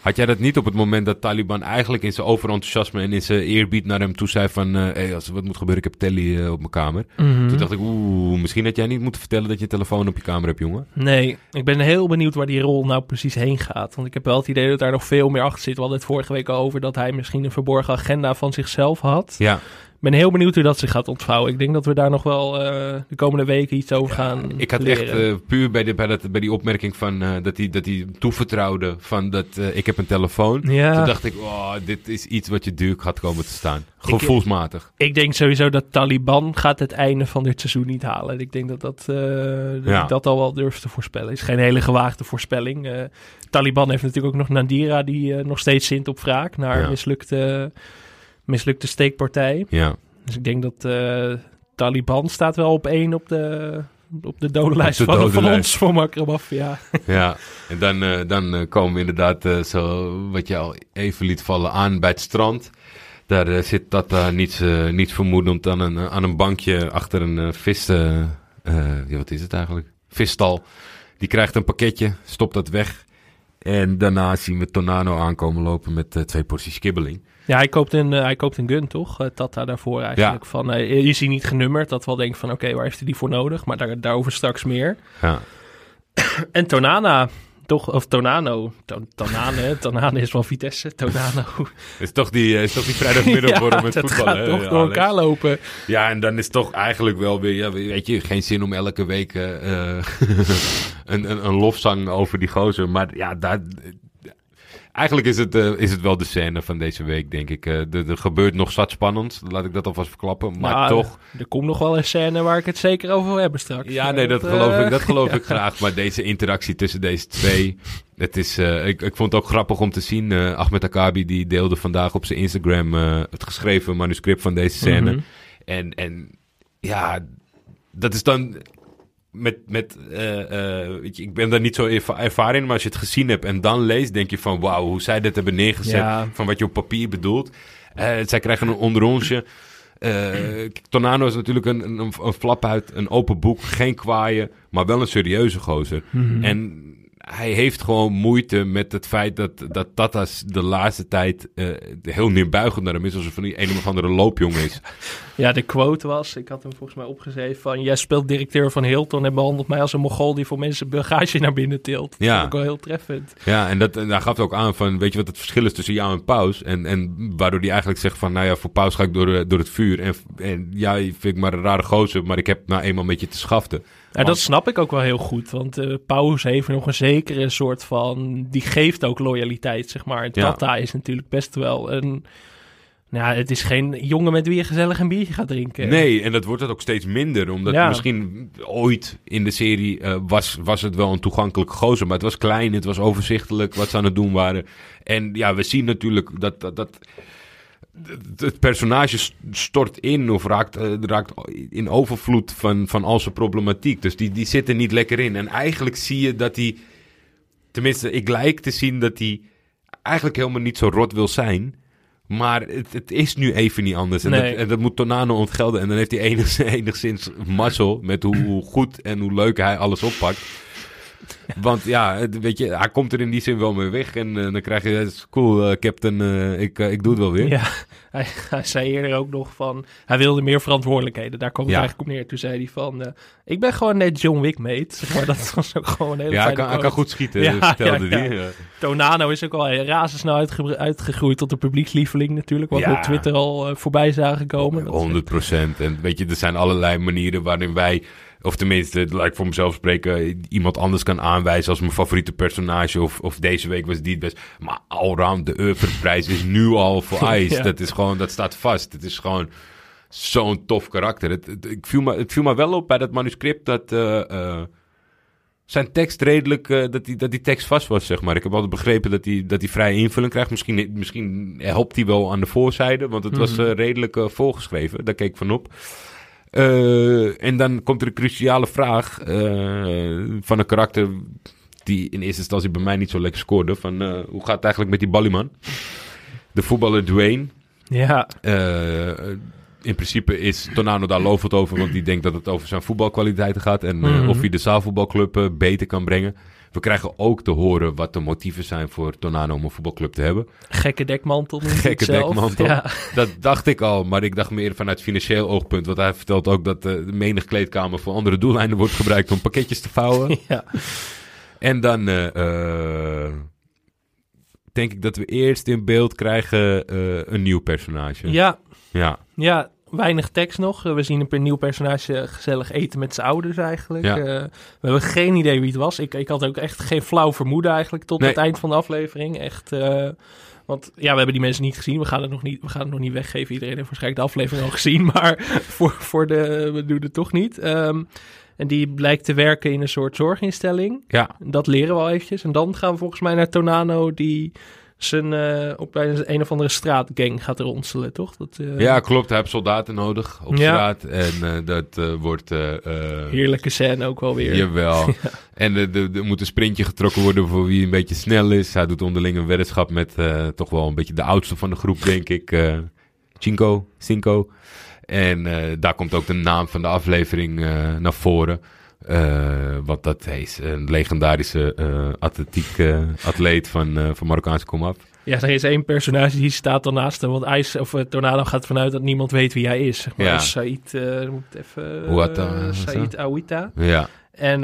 Had jij dat niet op het moment dat Taliban eigenlijk in zijn overenthousiasme en in zijn eerbied naar hem toe zei van... eh hey, als er wat moet gebeuren, ik heb Telly eh, op mijn kamer. mhm. Toen dacht ik, oeh, misschien had jij niet moeten vertellen dat je een telefoon op je kamer hebt, jongen. Nee, ik ben heel benieuwd waar die rol nou precies heen gaat. Want ik heb wel het idee dat daar nog veel meer achter zit. We hadden het vorige week al over dat hij misschien een verborgen agenda van zichzelf had. Ja, ben heel benieuwd hoe dat zich gaat ontvouwen. Ik denk dat we daar nog wel eh, de komende weken iets over gaan Ik had leren. echt eh, puur bij, de, bij, dat, bij die opmerking van eh, dat hij dat toevertrouwde van dat ik heb een telefoon. Ja. Toen dacht ik, oh, dit is iets wat je duur had komen te staan. Gevoelsmatig. Ik denk sowieso dat Taliban gaat het einde van dit seizoen niet halen. Ik denk dat dat, dat, Ja. ik dat al wel durf te voorspellen. is geen hele gewaagde voorspelling. Taliban heeft natuurlijk ook nog Nadira, die nog steeds zint op wraak naar mislukte, mislukte steekpartij. Ja. Dus ik denk dat eh, Taliban staat wel op één op de, op de dodenlijst de van, van ons, van Makramaf. Ja. ja. En dan, eh, dan eh, komen we inderdaad, zo, wat je al even liet vallen, aan bij het strand. Daar zit Tata niets, niets vermoedend aan een, aan een bankje achter een vis... ja, wat is het eigenlijk? Visstal. Die krijgt een pakketje, stopt dat weg. En daarna zien we Tonano aankomen lopen met twee porties kibbeling. Ja, hij koopt een, eh, hij koopt een gun, toch? Eh, Tata daarvoor eigenlijk. Van, eh, je ziet niet genummerd, dat we wel denken van... oké, waar heeft hij die voor nodig? Maar daar, daarover straks meer. Ja. En Tonana, toch? Of Tonano. To- Tonane, Tonane is van Vitesse. Tonano. Is toch die, is toch die vrijdagmiddag voor hem met voetballen? gaat toch door elkaar lopen. Ja, en dan is toch eigenlijk wel weer, ja, weet je, geen zin om elke week een, een, een lofzang over die gozer. Maar ja, daar, eigenlijk is het, eh, is het wel de scène van deze week, denk ik. Eh, er, er gebeurt nog zat spannend, laat ik dat alvast verklappen. Maar Nou, toch, Er komt nog wel een scène waar ik het zeker over wil hebben straks. ja, nee, dat eh, geloof ik, dat geloof ik graag. Maar deze interactie tussen deze twee, het is, ik, ik vond het ook grappig om te zien. eh, Ahmed Akabi, die deelde vandaag op zijn Instagram het geschreven manuscript van deze scène. Mhm. En, en ja, dat is dan met, met eh, eh, weet je, ik ben daar niet zo erva- ervaren in, maar als je het gezien hebt en dan leest, denk je van wauw, hoe zij dit hebben neergezet Ja. van wat je op papier bedoelt. Eh, zij krijgen een onderonsje. Tonano is natuurlijk een, een, een flap uit, een open boek, geen kwaaien, maar wel een serieuze gozer. Mhm. En hij heeft gewoon moeite met het feit dat, dat Tatas de laatste tijd eh, heel neerbuigend naar hem is, alsof hij een of andere loopjongen is. Ja, de quote was, ik had hem volgens mij opgeschreven van... Jij speelt directeur van Hilton en behandelt mij als een mogol die voor mensen bagage naar binnen tilt. Ja. Dat ik wel heel treffend. Ja, en, dat, en daar gaf hij ook aan van, weet je wat het verschil is tussen jou en Paus? En, en waardoor hij eigenlijk zegt van, nou ja, voor Paus ga ik door, eh, door het vuur. En, en ja, je vind ik maar een rare gozer, maar ik heb nou eenmaal met je te schaften. Ja, dat snap ik ook wel heel goed. Want eh Paus heeft nog een zekere soort van... Die geeft ook loyaliteit, zeg maar. Ja. Tata is natuurlijk best wel een... Nou, ja, het is geen jongen met wie je gezellig een biertje gaat drinken. Nee, en dat wordt het ook steeds minder. Omdat Ja. misschien ooit in de serie eh, was, was het wel een toegankelijke gozer. Maar het was klein, het was overzichtelijk wat ze aan het doen waren. En ja, we zien natuurlijk dat... dat, dat het- personage st- stort in of raakt, eh, raakt in overvloed van, van al zijn problematiek. Dus die, die zit er niet lekker in. En eigenlijk zie je dat hij... Tenminste, ik lijk te zien dat hij eigenlijk helemaal niet zo rot wil zijn. Maar het, het is nu even niet anders. En, Nee. dat, en dat moet Tonano ontgelden. En dan heeft hij enigszins, enigszins mazzel met hoe, hoe goed en hoe leuk hij alles oppakt. Want ja, weet je, hij komt er in die zin wel mee weg. En eh, dan krijg je, het is cool, eh, captain, eh, ik, ik doe het wel weer. Ja, hij, hij zei eerder ook nog van... Hij wilde meer verantwoordelijkheden. Daar kwam het Ja. eigenlijk op neer. Toen zei hij van... ik ben gewoon net John Wick, mate. Zeg maar, dat was ook gewoon een hele Ja, hij kan, hij kan quote. goed schieten, Ja, vertelde ja, hij. ja. Ja. Tonano is ook al razendsnel uitgebre- uitgegroeid tot de publiekslieveling natuurlijk. Wat we op Twitter al voorbij zagen komen. Dat is- 100 procent. En weet je, er zijn allerlei manieren waarin wij, of tenminste, laat ik voor mezelf spreken, iemand anders kan aanwijzen als mijn favoriete personage. Of, of deze week was die het best. Maar allround de Oeuvreprijs is nu al voor. Ja. Dat is gewoon, dat staat vast. Het is gewoon zo'n tof karakter. Het, het, ik viel me, het viel me wel op bij dat manuscript dat. eh, eh, zijn tekst redelijk, eh, dat, die, dat die tekst vast was, zeg maar. Ik heb altijd begrepen dat hij dat die vrije invulling krijgt. Misschien, misschien helpt hij wel aan de voorzijde, want het was Mhm. redelijk voorgeschreven. Daar keek ik van op. Eh, en dan komt er een cruciale vraag eh, van een karakter die in eerste instantie bij mij niet zo lekker scoorde. Van, eh, hoe gaat het eigenlijk met die ballyman? De voetballer Dwayne. Ja, in principe is Tonano daar lovend over, want die denkt dat het over zijn voetbalkwaliteiten gaat. En Mhm. of hij de zaalvoetbalclub beter kan brengen. We krijgen ook te horen wat de motieven zijn voor Tonano om een voetbalclub te hebben. gekke dekmantel. Gekke dekmantel. Ja. Dat dacht ik al, maar ik dacht meer vanuit financieel oogpunt. Want hij vertelt ook dat eh, de menig kleedkamer voor andere doeleinden wordt gebruikt om pakketjes te vouwen. ja. En dan eh, eh, denk ik dat we eerst in beeld krijgen een nieuw personage. ja, Ja. Ja, weinig tekst nog. Eh, We zien een nieuw personage gezellig eten met zijn ouders eigenlijk. Ja. Eh, we hebben geen idee wie het was. Ik, ik had ook echt geen flauw vermoeden eigenlijk tot Nee. het eind van de aflevering. Echt, eh, want ja, we hebben die mensen niet gezien. We gaan het nog niet, we gaan het nog niet weggeven. Iedereen heeft waarschijnlijk de aflevering al gezien. Maar voor, voor de, we doen het toch niet. Ehm, en die blijkt te werken in een soort zorginstelling. Ja, Dat leren we al eventjes. En dan gaan we volgens mij naar Tonano die zijn, eh, op een, een of andere straatgang gaat ronselen, toch? Dat, eh, ja, klopt. Hij heeft soldaten nodig op Ja. straat. En eh, dat wordt... Heerlijke scène ook wel weer. Jawel. En er- moet een sprintje getrokken worden voor wie een beetje snel is. Hij doet onderling een weddenschap met toch wel een beetje de oudste van de groep, denk ik. Cinco, Cinco. En daar komt ook de naam van de aflevering naar voren. Eh, want dat hij is een legendarische eh atletiek eh, atleet van, van Marokkaanse komaf. Ja, er is één personage die staat dan naast hem. Want IJs, of Tornado gaat vanuit dat niemand weet wie hij is. zeg Maar Ja. Said, eh, moet even... Is Said Awita. Ja, En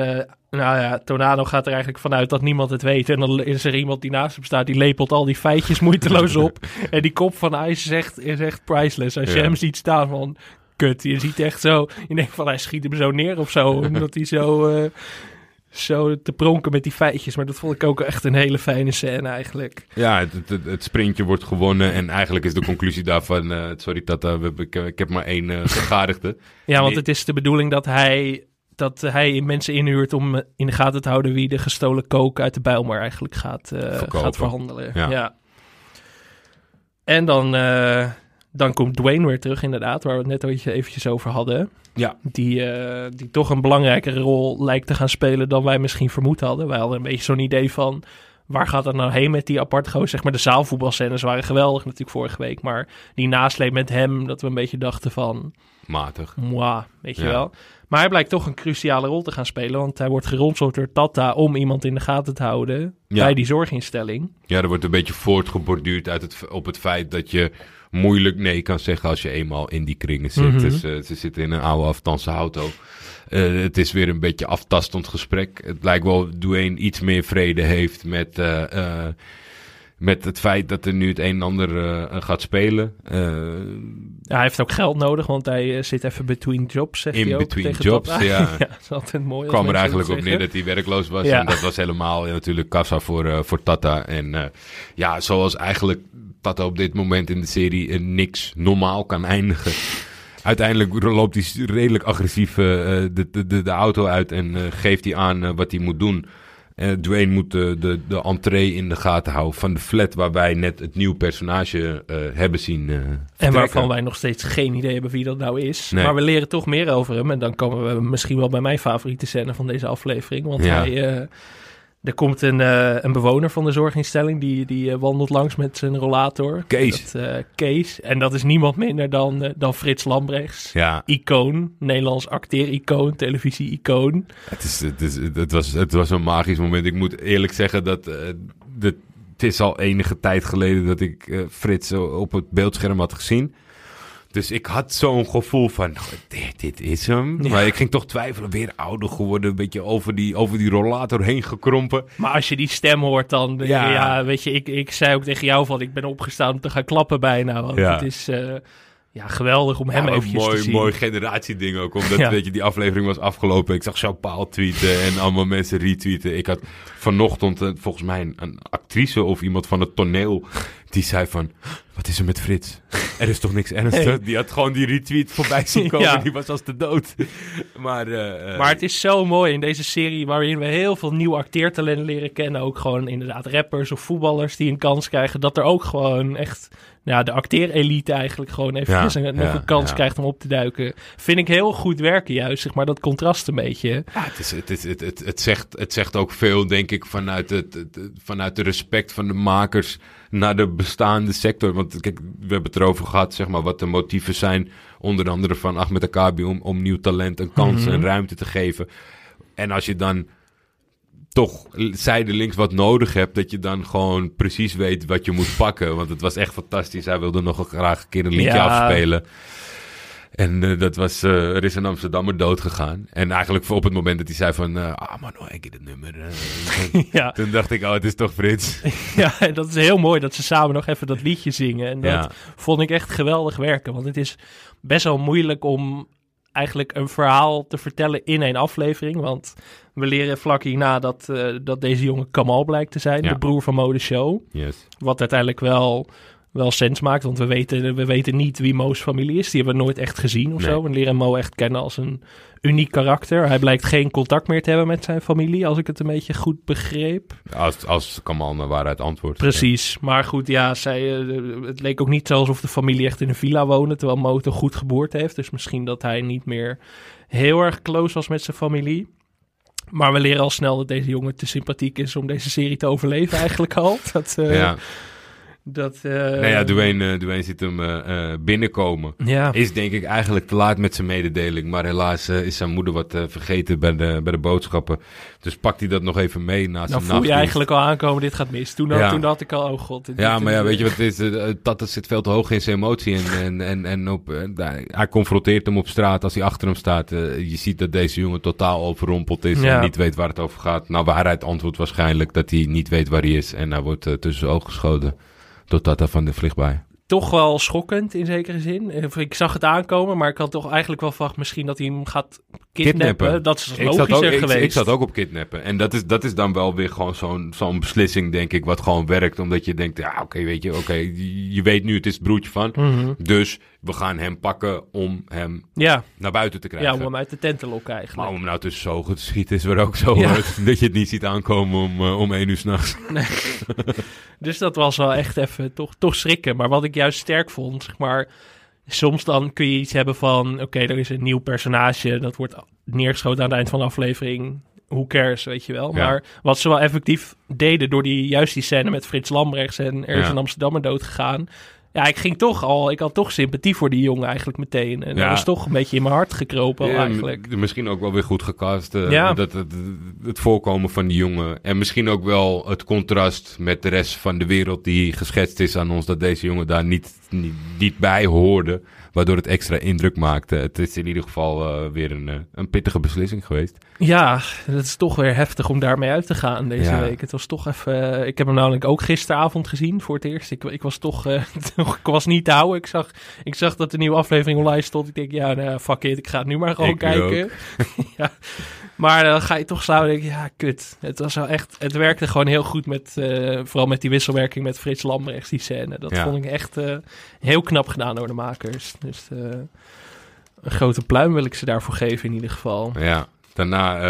nou ja, Tornado gaat er eigenlijk vanuit dat niemand het weet. En dan is er iemand die naast hem staat, die lepelt al die feitjes moeiteloos op. en die kop van IJs is echt, is echt priceless. Als je hem ziet staan van, kut, je ziet echt zo... Je denkt van, hij schiet hem zo neer of zo. Omdat hij zo... eh, zo te pronken met die feitjes. Maar dat vond ik ook echt een hele fijne scène eigenlijk. ja het, het, het sprintje wordt gewonnen. En eigenlijk is de conclusie daarvan... eh, sorry Tata, hebben- ik, ik heb maar één eh gegadigde. Ja, want het is de bedoeling dat hij, dat hij mensen inhuurt om eh, in de gaten te houden wie de gestolen kook uit de Bijlmer eigenlijk gaat, eh, gaat verhandelen. Ja. Ja. En dan, eh, dan komt Dwayne weer terug, inderdaad, waar we het net eventjes- eventjes over hadden. Ja. Die, eh, die toch een belangrijkere rol lijkt te gaan spelen dan wij misschien vermoed hadden. Wij hadden een beetje zo'n idee van. Waar gaat het nou heen met die apart gozer? Zeg maar, de zaalvoetbalscènes waren geweldig natuurlijk vorige week. Maar die nasleep met hem, dat we een beetje dachten van... Matig. Moi, weet je Ja. wel. Maar hij blijkt toch een cruciale rol te gaan spelen. Want hij wordt geronseld door Tata om iemand in de gaten te houden Ja. bij die zorginstelling. Ja, er wordt een beetje voortgeborduurd uit het, op het feit dat je moeilijk nee kan zeggen als je eenmaal in die kringen zit. Mhm. Dus eh, ze zitten in een oude afstandse auto. Eh, het is weer een beetje aftastend gesprek. Het lijkt wel dat Dwayne iets meer vrede heeft met, eh, met het feit dat er nu het een en ander gaat spelen. Ja, hij heeft ook geld nodig, want hij zit even between jobs, zegt In hij ook between jobs, ja. dat is altijd mooi. kwam er eigenlijk op neer dat hij werkloos was. Ja. En dat was helemaal natuurlijk kassa voor, voor Tata. En ja, zoals eigenlijk Tata op dit moment in de serie eh, niks normaal kan eindigen. Uiteindelijk loopt hij redelijk agressief eh, de, de, de, de auto uit en eh, geeft hij aan eh, wat hij moet doen. Eh Dwayne moet de, de, de entree in de gaten houden van de flat waar wij net het nieuwe personage eh, hebben zien eh En waarvan wij nog steeds geen idee hebben wie dat nou is. Nee. Maar we leren toch meer over hem. En dan komen we misschien wel bij mijn favoriete scène van deze aflevering. Want Ja. hij, eh, er komt een, eh, een bewoner van de zorginstelling. Die, die eh, wandelt langs met zijn rollator. Kees. Dat, eh, Kees. En dat is niemand minder dan, dan Frits Lambrechts. Ja, Icoon. Nederlands acteer-icoon. Televisie-icoon. Het, is, het, is, het, was, het was een magisch moment. Ik moet eerlijk zeggen dat de, het is al enige tijd geleden dat ik Frits op het beeldscherm had gezien. Dus ik had zo'n gevoel van, "Oh, dit, dit is hem. Ja. Maar ik ging toch twijfelen, weer ouder geworden, een beetje over die, over die rollator heen gekrompen. Maar als je die stem hoort, dan... Ja. Ja, weet je, ik, ik zei ook tegen jou van... Ik ben opgestaan om te gaan klappen bijna. Want Ja. het is eh, ja, geweldig om hem Ja, eventjes te mooi, zien. mooi generatieding ook. Omdat Ja. weet je, die aflevering was afgelopen. Ik zag Jean Paul tweeten en allemaal mensen retweeten. Ik had vanochtend eh, volgens mij een, een actrice of iemand van het toneel. Die zei van, wat is er met Frits? Er is toch niks ernstigs? Nee. Die had gewoon die retweet voorbij zien komen. Ja. Die was als de dood. Maar, eh, eh, Maar het is zo mooi in deze serie waarin we heel veel nieuw acteertalenten leren kennen. Ook gewoon inderdaad rappers of voetballers die een kans krijgen. Dat er ook gewoon echt ja, de acteerelite eigenlijk gewoon Ja, een, nog ja, een kans ja. krijgt om op te duiken. Vind ik heel goed werken juist, zeg maar dat contrast een beetje. Ja, het, is, het, is, het, het, het, zegt, het zegt ook veel, denk ik, vanuit, het, het, het- vanuit de respect van de makers naar de bestaande sector. Want kijk, we hebben het erover gehad, zeg maar, wat de motieven zijn, onder andere van Ahmed Akabi, om, om nieuw talent een kans Mhm. en ruimte te geven. En als je dan toch zijdelings wat nodig hebt, dat je dan gewoon precies weet wat je moet pakken. Want het was echt fantastisch. Hij wilde nog graag een keer een liedje Ja. afspelen. En eh, dat was, eh, er is een Amsterdammer dood gegaan. En eigenlijk voor op het moment dat hij zei van, eh, ah man, ik heb het nummer. ja. toen dacht ik, oh, het is toch Frits. ja, en dat is heel mooi dat ze samen nog even dat liedje zingen. En dat Ja. vond ik echt geweldig werken. Want het is best wel moeilijk om eigenlijk een verhaal te vertellen in één aflevering. Want we leren vlak hierna dat, dat deze jongen Kamal blijkt te zijn. Ja. De broer van Mode Show. Yes. Wat uiteindelijk wel, wel sens maakt. Want we weten, we weten niet wie Mo's familie is. Die hebben we nooit echt gezien of Nee. zo. We leren Mo echt kennen als een uniek karakter. Hij blijkt geen contact meer te hebben met zijn familie. Als ik het een beetje goed begreep. Als, als Kamal naar waarheid antwoordt. Precies, maar goed, ja, zij, eh, het leek ook niet zo alsof de familie echt in een villa woonde, terwijl Mo toch goed geboorte heeft. Dus misschien dat hij niet meer heel erg close was met zijn familie. Maar we leren al snel dat deze jongen te sympathiek is om deze serie te overleven eigenlijk al. Dat, eh, Ja. Dat, eh, nou ja, Dwayne, Dwayne ziet hem eh, eh, binnenkomen. Ja, Is denk ik eigenlijk te laat met zijn mededeling. Maar helaas is zijn moeder wat eh, vergeten bij de, bij de boodschappen. Dus pakt hij dat nog even mee na zijn voel je eigenlijk al aankomen, dit gaat mis. Toen, Ja. toen dacht ik al, oh god. dit- Ja, dit- maar ja, weet je wat het is? Tata zit veel te hoog in zijn emotie. En, en, en, en op, hij confronteert hem op straat als hij achter hem staat. Je ziet dat deze jongen totaal overrompeld is Ja. en niet weet waar het over gaat. Nou, waarheid antwoordt waarschijnlijk dat hij niet weet waar hij is. En hij wordt tussen zijn ogen geschoten door Tata van de vliegbaai. Toch wel schokkend in zekere zin. Ik zag het aankomen, maar ik had toch eigenlijk wel verwacht misschien dat hij hem gaat kidnappen. Dat is Ik logischer ook, geweest. ik zat ook op kidnappen. En dat is, dat is dan wel weer gewoon zo'n zo'n beslissing, denk ik, wat gewoon werkt. Omdat je denkt, ja, oké, weet je, oké, je- je weet nu, het is het broertje van. Mhm. Dus we gaan hem pakken om hem Ja, naar buiten te ja, krijgen. om hem uit de tent te lokken eigenlijk. Maar om hem nou tussen zijn ogen te schieten is weer ook zo Ja. hard dat je het niet ziet aankomen om, eh, om één uur s'nachts. Dus dat was wel echt even toch, toch schrikken. Maar wat ik juist sterk vond, zeg maar... Soms dan kun je iets hebben van... Oké, er is een nieuw personage. Dat wordt neergeschoten aan het eind van de aflevering. Who cares, weet je wel. Ja. Maar wat ze wel effectief deden... door die, juist die scène met Frits Lambrechts... en er is Ja. een Amsterdammer dood gegaan... Ja, ik ging toch al... Ik had toch sympathie voor die jongen eigenlijk meteen. En Ja. dat was toch een beetje in mijn hart gekropen Ja, eigenlijk. misschien ook wel weer goed gecast. eh, Ja. dat, het, het voorkomen van die jongen. En misschien ook wel het contrast met de rest van de wereld die geschetst is aan ons. Dat deze jongen daar niet, niet, niet bij hoorde. Waardoor het extra indruk maakte. Het is in ieder geval eh, weer een, eh, een pittige beslissing geweest. Ja, het is toch weer heftig om daarmee uit te gaan deze Ja. week. Het was toch even... Ik heb hem namelijk ook gisteravond gezien voor het eerst. Ik, ik was toch... eh, ik was niet te houden. Ik zag, ik zag dat de nieuwe aflevering online stond. Ik denk, ja, nou, fuck it. Ik ga het nu maar gewoon Ik kijken. ja. Maar dan ga je toch staan en denk je, ja, kut. Het was wel echt... Het werkte gewoon heel goed met... eh, vooral met die wisselwerking met Frits Lambrechts, die scène. Dat Ja. vond ik echt eh, heel knap gedaan door de makers. Dus eh, een grote pluim wil ik ze daarvoor geven in ieder geval. Ja, daarna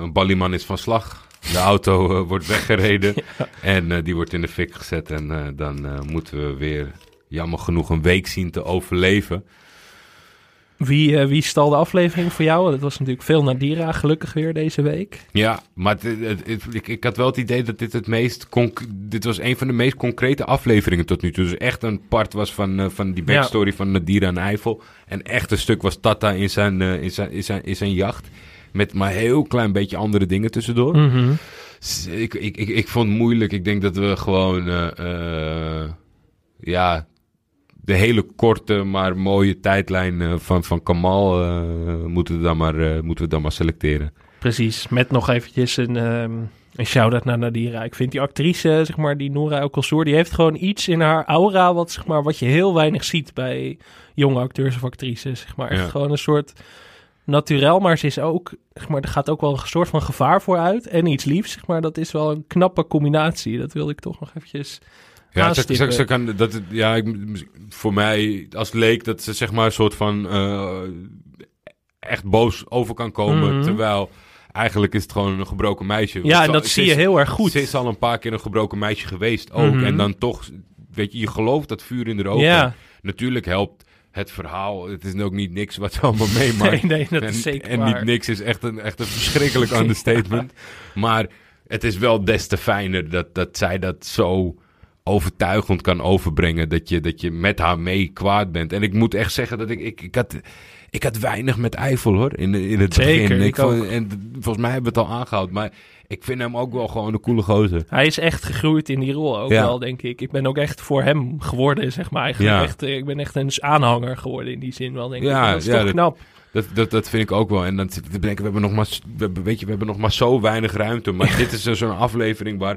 een ballyman is van slag. De auto wordt weggereden. En die wordt in de fik gezet. En dan moeten we weer, jammer genoeg, een week zien te overleven. Wie, eh, wie stal de aflevering voor jou? Dat was natuurlijk veel Nadira, gelukkig weer deze week. Ja, maar het- het- het- ik, ik had wel het idee dat dit het meest... Dit was een van de meest concrete afleveringen tot nu toe. Dus echt een part was van, eh, van die backstory van Nadira en Eiffel. En echt een stuk was Tata in zijn, eh, in zijn, in zijn, in zijn jacht. Met maar heel klein beetje andere dingen tussendoor. Mhm. Ik, ik, ik, ik vond het moeilijk. Ik denk dat we gewoon... ja, de hele korte maar mooie tijdlijn eh, van, van Kamal eh, moeten, we dan maar, eh, moeten we dan maar selecteren. Precies, met nog eventjes een, ehm een shout-out naar Nadira. Ik vind die actrice, zeg maar, die Noora El die heeft gewoon iets in haar aura wat, zeg maar, wat je heel weinig ziet bij jonge acteurs of actrices. Zeg maar. Echt Ja. gewoon een soort naturel, maar ze is ook, zeg maar, er gaat ook wel een soort van gevaar voor uit. En iets liefs, zeg maar, dat is wel een knappe combinatie. Dat wilde ik toch nog eventjes... Ja, ze, ze, ze kan, dat, ja ik, voor mij als leek dat ze zeg maar een soort van eh, echt boos over kan komen. Mhm. Terwijl eigenlijk is het gewoon een gebroken meisje. Ja, en dat zie is- je heel erg goed. Ze is al een paar keer een gebroken meisje geweest ook. Mhm. En dan toch, weet je, je gelooft dat vuur in de ogen. Ja, Natuurlijk helpt het verhaal. Het is ook niet niks wat ze allemaal meemaakt. nee, nee, dat en, is zeker en waar. niet niks is echt een, echt een verschrikkelijk understatement. Maar het is wel des te fijner dat, dat zij dat zo overtuigend kan overbrengen. Dat je, dat je met haar mee kwaad bent. En ik moet echt zeggen dat ik... Ik, ik, had, ik had weinig met Eiffel hoor, in, in het Zeker, begin. ik vond- en volgens mij hebben we het al aangehaald. Maar ik vind hem ook wel gewoon een coole gozer. Hij is echt gegroeid in die rol ook Ja. wel, denk ik. Ik ben ook echt voor hem geworden, zeg maar. Eigenlijk Ja. echt, ik ben echt een aanhanger geworden in die zin wel, denk Ja, ik. Dat is toch dat- knap. Dat, dat, dat vind ik ook wel. En dan zit ik we hebben nog maar, we weet je, we hebben nog maar zo weinig ruimte. Maar dit is dus zo'n aflevering waar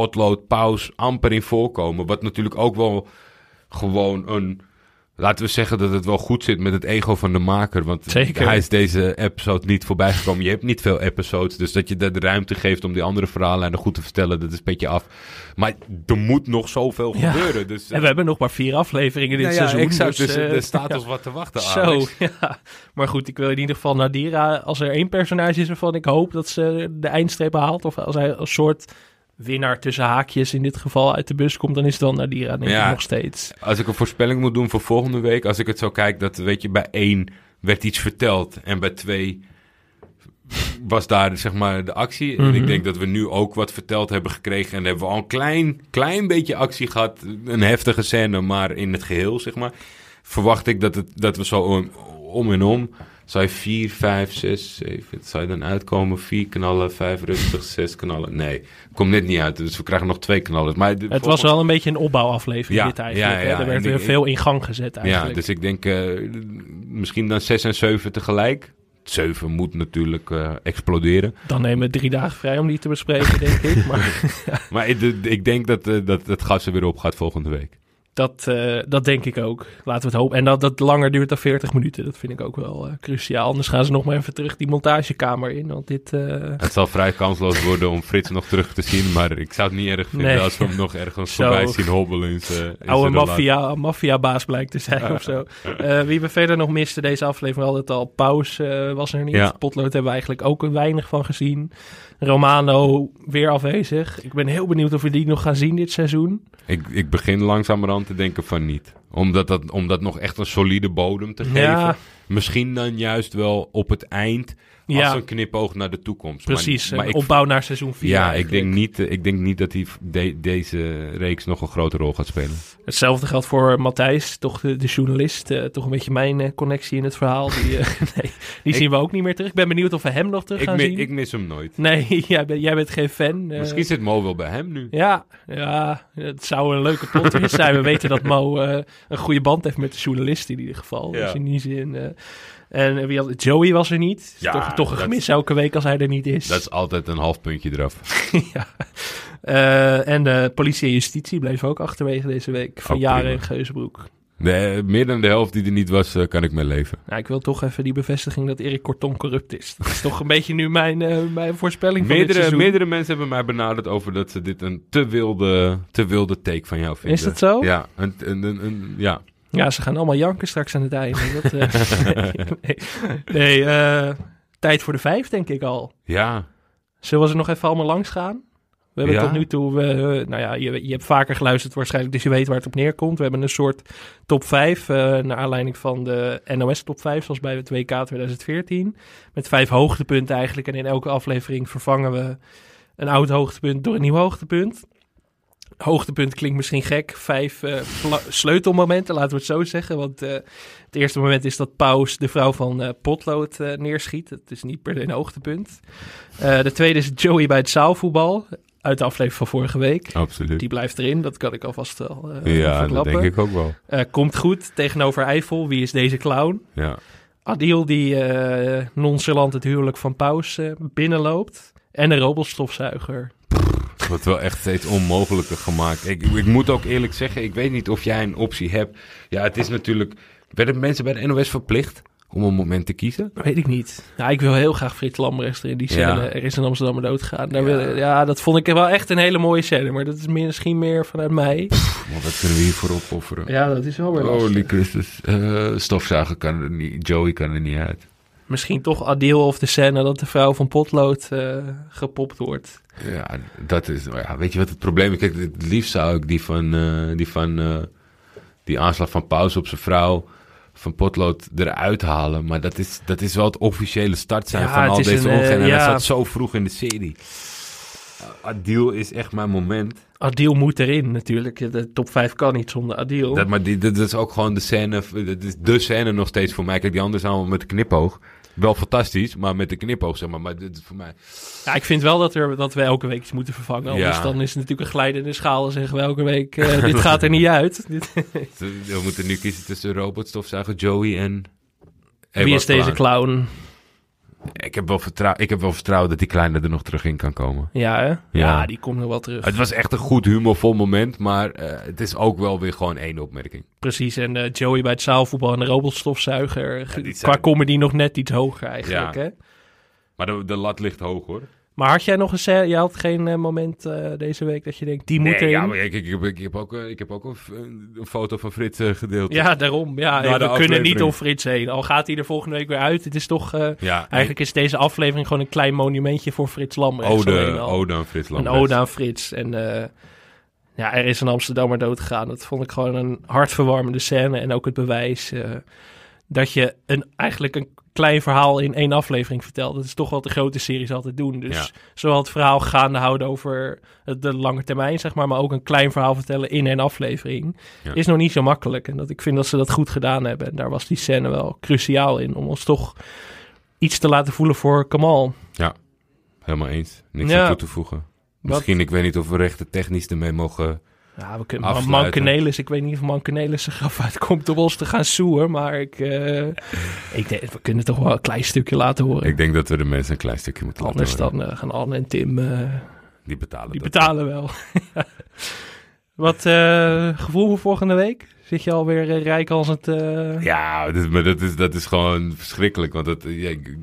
potlood, paus amper in voorkomen. Wat natuurlijk ook wel gewoon een... Laten we zeggen dat het wel goed zit met het ego van de maker. Want Zeker. hij is deze episode niet voorbij gekomen. Je hebt niet veel episodes. Dus dat je de ruimte geeft om die andere verhaallijnen goed te vertellen, dat is een beetje af. Maar er moet nog zoveel Ja. gebeuren. Dus, En we hebben nog maar vier afleveringen dit Nou ja, seizoen. exact. Dus, eh, er staat ja. ons wat te wachten, Zo, Alex. ja. Maar goed, ik wil in ieder geval Nadira, als er één personage is waarvan ik hoop dat ze de eindstreep haalt, of als hij een soort winnaar tussen haakjes in dit geval uit de bus komt, dan is het wel Nadira, denk Ja. ik nog steeds. Als ik een voorspelling moet doen voor volgende week, als ik het zo kijk, dat weet je, bij één werd iets verteld en bij twee was daar zeg maar de actie. En Mhm. ik denk dat we nu ook wat verteld hebben gekregen. En hebben we al een klein, klein beetje actie gehad. Een heftige scène, maar in het geheel, zeg maar. Verwacht ik dat, het, dat we zo om, om en om... Zou je vier, vijf, zes, zeven... Zou je dan uitkomen? Vier knallen, vijf rustig, zes knallen? Nee, komt net niet uit. Dus we krijgen nog twee knallen. Maar Het was wel een beetje een opbouwaflevering Ja, dit eigenlijk. ja, ja, Er werd weer ik- veel in gang gezet Ja, eigenlijk. dus ik denk eh, misschien dan zes en zeven tegelijk. Zeven moet natuurlijk eh, exploderen. Dan nemen we drie dagen vrij om die te bespreken, denk ik. Maar Maar ik denk dat, eh, dat het gas er weer op gaat volgende week. Dat, eh, dat denk ik ook. Laten we het hopen. En dat dat langer duurt dan 40 minuten, dat vind ik ook wel eh, cruciaal. Anders gaan ze nog maar even terug die montagekamer in. Want dit... eh, Het zal vrij kansloos worden om Frits nog terug te zien. Maar ik zou het niet erg vinden Nee. als we hem nog ergens Zo. voorbij zien hobbelen. In in oude maffia, maffiabaas blijkt te zijn of zo. Wie we verder nog misten deze aflevering, hadden het al. Paus eh, was er niet. Ja. Potlood hebben we eigenlijk ook een weinig van gezien. Romano weer afwezig. Ik ben heel benieuwd of we die nog gaan zien dit seizoen. Ik, ik begin langzamerhand te denken van niet. Omdat dat, om dat nog echt een solide bodem te geven. Misschien dan juist wel op het eind. Als Ja, een knipoog naar de toekomst. Precies. Maar, opbouw naar seizoen 4. ja, ik denk, niet, eh, ik denk niet dat de- deze reeks nog een grote rol gaat spelen. Hetzelfde geldt voor Matthijs, toch de, de journalist. eh, toch een beetje mijn eh, connectie in het verhaal. Die, eh, nee, die Ik- zien we ook niet meer terug. Ik ben benieuwd of we hem nog terug Ik, gaan mi- zien. ik mis hem nooit. Nee, jij, bent jij bent geen fan. eh. Misschien zit Mo wel bij hem nu. Ja, ja, het zou een leuke plot zijn. We weten dat Mo eh, een goede band heeft met de journalist in ieder geval. Ja. Dus in die zin. eh, en wie had, Joey was er niet. Ja, toch toch een gemis elke week als hij er niet is. Dat is altijd een half puntje eraf. ja. Eh, en de politie en justitie bleef ook achterwege deze week. Van Oh, Jaren prima. en Geusbroek. De, meer dan de helft die er niet was, eh, kan ik mee leven. Nou, ik wil toch even die bevestiging dat Erik Kortom corrupt is. Dat is toch een beetje nu mijn, eh, mijn voorspelling van dit Meerdere, seizoen. meerdere mensen hebben mij benaderd over dat ze dit een te wilde, te wilde take van jou vinden. Is dat zo? Ja, een, een, een, een- ja. Ja, ze gaan allemaal janken straks aan het einde. Dat, eh, nee, nee tijd voor de vijf, denk ik al. ja. Zullen we ze nog even allemaal langs gaan? We hebben Ja. tot nu toe, nou ja, je, je hebt vaker geluisterd waarschijnlijk, dus je weet waar het op neerkomt. We hebben een soort top 5, eh naar aanleiding van de NOS top 5, zoals bij het WK 2014. Met vijf hoogtepunten eigenlijk. En in elke aflevering vervangen we een oud hoogtepunt door een nieuw hoogtepunt. Hoogtepunt klinkt misschien gek. Vijf eh, sleutelmomenten, laten we het zo zeggen. Want eh, het eerste moment is dat Paus de vrouw van eh, Potlood neerschiet. Dat is niet per se een hoogtepunt. De tweede is Joey bij het zaalvoetbal. Uit de aflevering van vorige week. Absoluut. Die blijft erin, dat kan ik alvast wel eh ja, dat verklappen. denk ik ook wel. Eh, komt goed tegenover Eiffel. Wie is deze clown? Ja. Adil die eh, nonchalant het huwelijk van Paus binnenloopt. En een robotstofzuiger. Wordt wel echt steeds onmogelijker gemaakt. Ik, ik moet ook eerlijk zeggen, ik weet niet of jij een optie hebt. Ja, het is natuurlijk... Werden mensen bij de NOS verplicht om een moment te kiezen? Weet ik niet. Ja, ik wil heel graag Frits Lambrecht in die scène. Ja. Er is een Amsterdammer doodgegaan. Daar Ja. wil, ja, dat vond ik wel echt een hele mooie scène. Maar dat is meer- misschien meer vanuit mij. Want wat kunnen we hiervoor opofferen? Ja, dat is wel weer lastig. Holy Christus. Eh stofzuiger kan er niet. Joey kan er niet uit. Misschien toch Adil of de scène dat de vrouw van Potlood eh, gepopt wordt. Ja, dat is. Ja, weet je wat het probleem is? Kijk, het liefst zou ik die van. eh, die van. eh, die aanslag van Pauze op zijn vrouw. Van Potlood eruit halen. Maar dat is, dat is wel het officiële start zijn Ja, van al deze een, eh. En ja. dat zat zo vroeg in de serie. Adil is echt mijn moment. Adil moet erin natuurlijk. De top 5 kan niet zonder Adil. Dat, maar die, dat is ook gewoon de scène. Dat is de scène nog steeds voor mij. Kijk, die zijn allemaal met de knipoog. Wel fantastisch, maar met de knipoog, zeg maar. Maar dit voor mij... Ja, ik vind wel dat, er, dat we elke week iets moeten vervangen. Anders Ja. dan is het natuurlijk een glijdende schaal. Dan zeggen we elke week, eh, dit gaat er niet uit. We moeten nu kiezen tussen robotstofzuiger Joey en... Wie is deze clown? Ik heb, wel vertrouwen, ik heb wel vertrouwen dat die kleine er nog terug in kan komen. Ja, hè? Ja, Ja. die komt nog wel terug. Het was echt een goed humorvol moment, maar eh, het is ook wel weer gewoon één opmerking. Precies, en eh, Joey bij het zaalvoetbal en de robotstofzuiger. Ja, die Qua zijn- comedy nog net iets hoger eigenlijk, Ja. hè? Maar de, de lat ligt hoog, hoor. Maar had jij nog een scène, je had geen eh, moment eh, deze week dat je denkt, die moet Nee, erin? ja, Ja, maar ik, ik, heb ook, eh, ik heb ook een, een foto van Frits gedeeld. daarom. Ja, Na de we kunnen aflevering. niet om Frits heen. Al gaat hij er volgende week weer uit. Het is toch, ja eigenlijk is deze aflevering gewoon een klein monumentje voor Frits Lambrecht. Ode, ode aan Frits Een Lambrecht. ode aan Frits. En ja, er is een Amsterdammer dood gegaan. Dat vond ik gewoon een hartverwarmende scène. En ook het bewijs. Dat je een, eigenlijk een klein verhaal in één aflevering vertelt. Dat is toch wat de grote series altijd doen. Dus Ja. zowel het verhaal gaande houden over de lange termijn, zeg maar, maar ook een klein verhaal vertellen in één aflevering, Ja. is nog niet zo makkelijk. En dat ik vind dat ze dat goed gedaan hebben. En daar was die scène wel cruciaal in, om ons toch iets te laten voelen voor Kamal. Helemaal eens. Niks Ja. aan toe te voegen. Misschien, ik weet niet of we rechten technisch ermee mogen... Ja, we kunnen Afsluiten. Mankenelis, ik weet niet of Mankenelis er graf uitkomt om ons te gaan soeën, maar ik, eh, ik denk, we kunnen toch wel een klein stukje laten horen. Ik denk dat we de mensen een klein stukje moeten laten Anders horen. dan eh, gaan Anne en Tim, eh, Die betalen die dat. betalen wel. Wat gevoel voor volgende week? Zit je alweer rijk als het... Ja, dat maar dat is, dat is gewoon verschrikkelijk. Want het, ja, ik-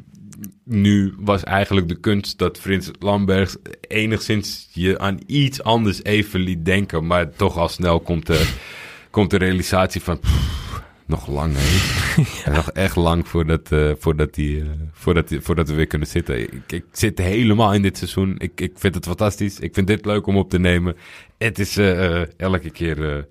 nu was eigenlijk de kunst dat Frits Lambergs enigszins je aan iets anders even liet denken. Maar toch al snel komt de, komt de realisatie van... pff, nog lang, hè? Nog echt lang voordat, eh, voordat, die, eh, voordat, die- voordat we weer kunnen zitten. Ik, ik zit helemaal in dit seizoen. Ik, ik vind het fantastisch. Ik vind dit leuk om op te nemen. Het is eh, elke keer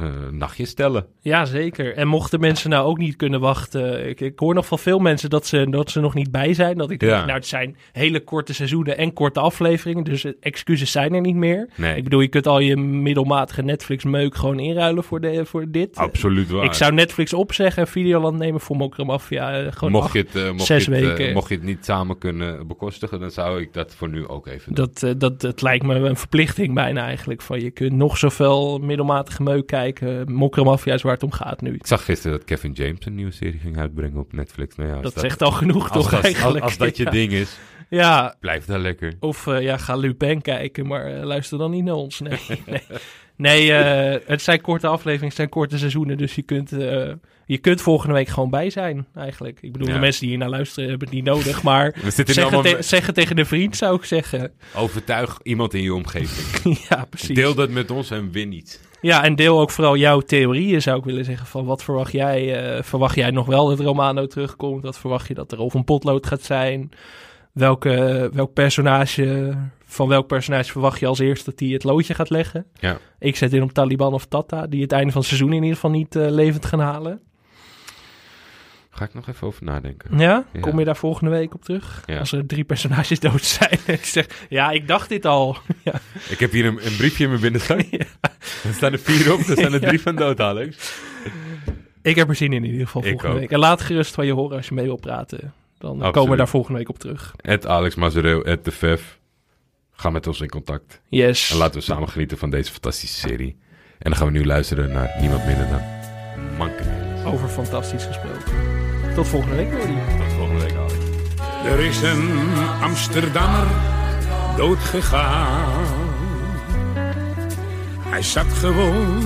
eh eh, nachtjes stellen. Ja, zeker. En mochten mensen nou ook niet kunnen wachten. Ik, ik hoor nog van veel mensen dat ze, dat ze nog niet bij zijn. Dat ik denk, Ja. nou, het zijn hele korte seizoenen en korte afleveringen. Dus excuses zijn er niet meer. Nee. Ik bedoel, je kunt al je middelmatige Netflix-meuk gewoon inruilen voor, de, voor dit. Absoluut waar. Ik zou Netflix opzeggen en Videoland nemen voor Mokra Mafia. eh, Gewoon mocht, acht- je het, eh, mocht, zes je het, weken. mocht je het niet samen kunnen bekostigen, dan zou ik dat voor nu ook even doen. Dat, dat, dat lijkt me een verplichting bijna eigenlijk. Van je kunt nog zoveel middelmatige meuk kijken. Mokra Mafia is waar het om gaat nu. Ik zag gisteren dat Kevin James een nieuwe serie ging uitbrengen op Netflix. Nou ja, Dat zegt al genoeg als toch dat, eigenlijk. Als, als dat je ding is, Ja, blijf daar lekker. Of eh, ja, ga Lupin kijken, maar eh, luister dan niet naar ons. Nee, nee. nee eh, het zijn korte afleveringen, het zijn korte seizoenen. Dus je kunt, je kunt volgende week gewoon bij zijn, eigenlijk. Ik bedoel, Ja. de mensen die hier naar luisteren hebben het niet nodig. Maar zeg het, te- tegen de vriend, zou ik zeggen. overtuig iemand in je omgeving. ja, precies. Deel dat met ons en win iets. Ja, en deel ook vooral jouw theorieën, zou ik willen zeggen. Van wat verwacht jij? eh, verwacht jij nog wel dat Romano terugkomt? Wat verwacht je dat er of een potlood gaat zijn? Welke, welk personage, van welk personage verwacht je als eerste dat hij het loodje gaat leggen? Ja. Ik zet in op Taliban of Tata, die het einde van het seizoen in ieder geval niet eh, levend gaan halen. Ga ik nog even over nadenken. Ja? Ja. Kom je daar volgende week op terug? Ja. Als er drie personages dood zijn. ik zeg, ja, ik dacht dit al. Ik heb hier een, een briefje in mijn binnenzak. Er staan er vier op, er staan er drie van dood, Alex. Ik heb er zin in in ieder geval Ik volgende ook. week. En laat gerust van je horen als je mee wil praten. Dan komen we daar volgende week op terug. Het Alex Mazereel, het de Vef. Ga met ons in contact. Yes. En laten we samen genieten van deze fantastische serie. En dan gaan we nu luisteren naar niemand minder dan Mankenelis. Over fantastisch gesproken. Tot volgende week, Jordi. Tot volgende week, Alex. Er is een Amsterdammer doodgegaan. Hij zat gewoon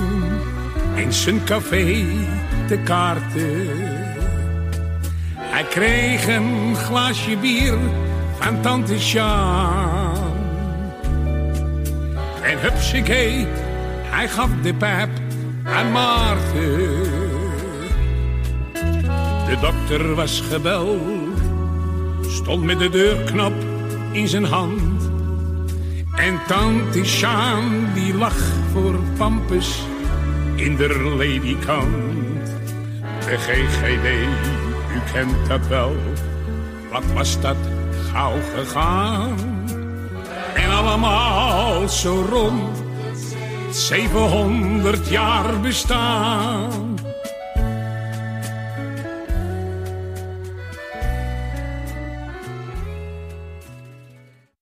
in zijn café te kaarten. Hij kreeg een glaasje bier van tante Sjaan. En hupsakee, hij gaf de pijp aan Maarten. De dokter was gebeld stond met de deurknop in zijn hand. En tante Sjaan die lag voor Pampus in de ledikant. De GGD, u kent dat wel, wat was dat gauw gegaan. En allemaal zo rond, 700 jaar bestaan.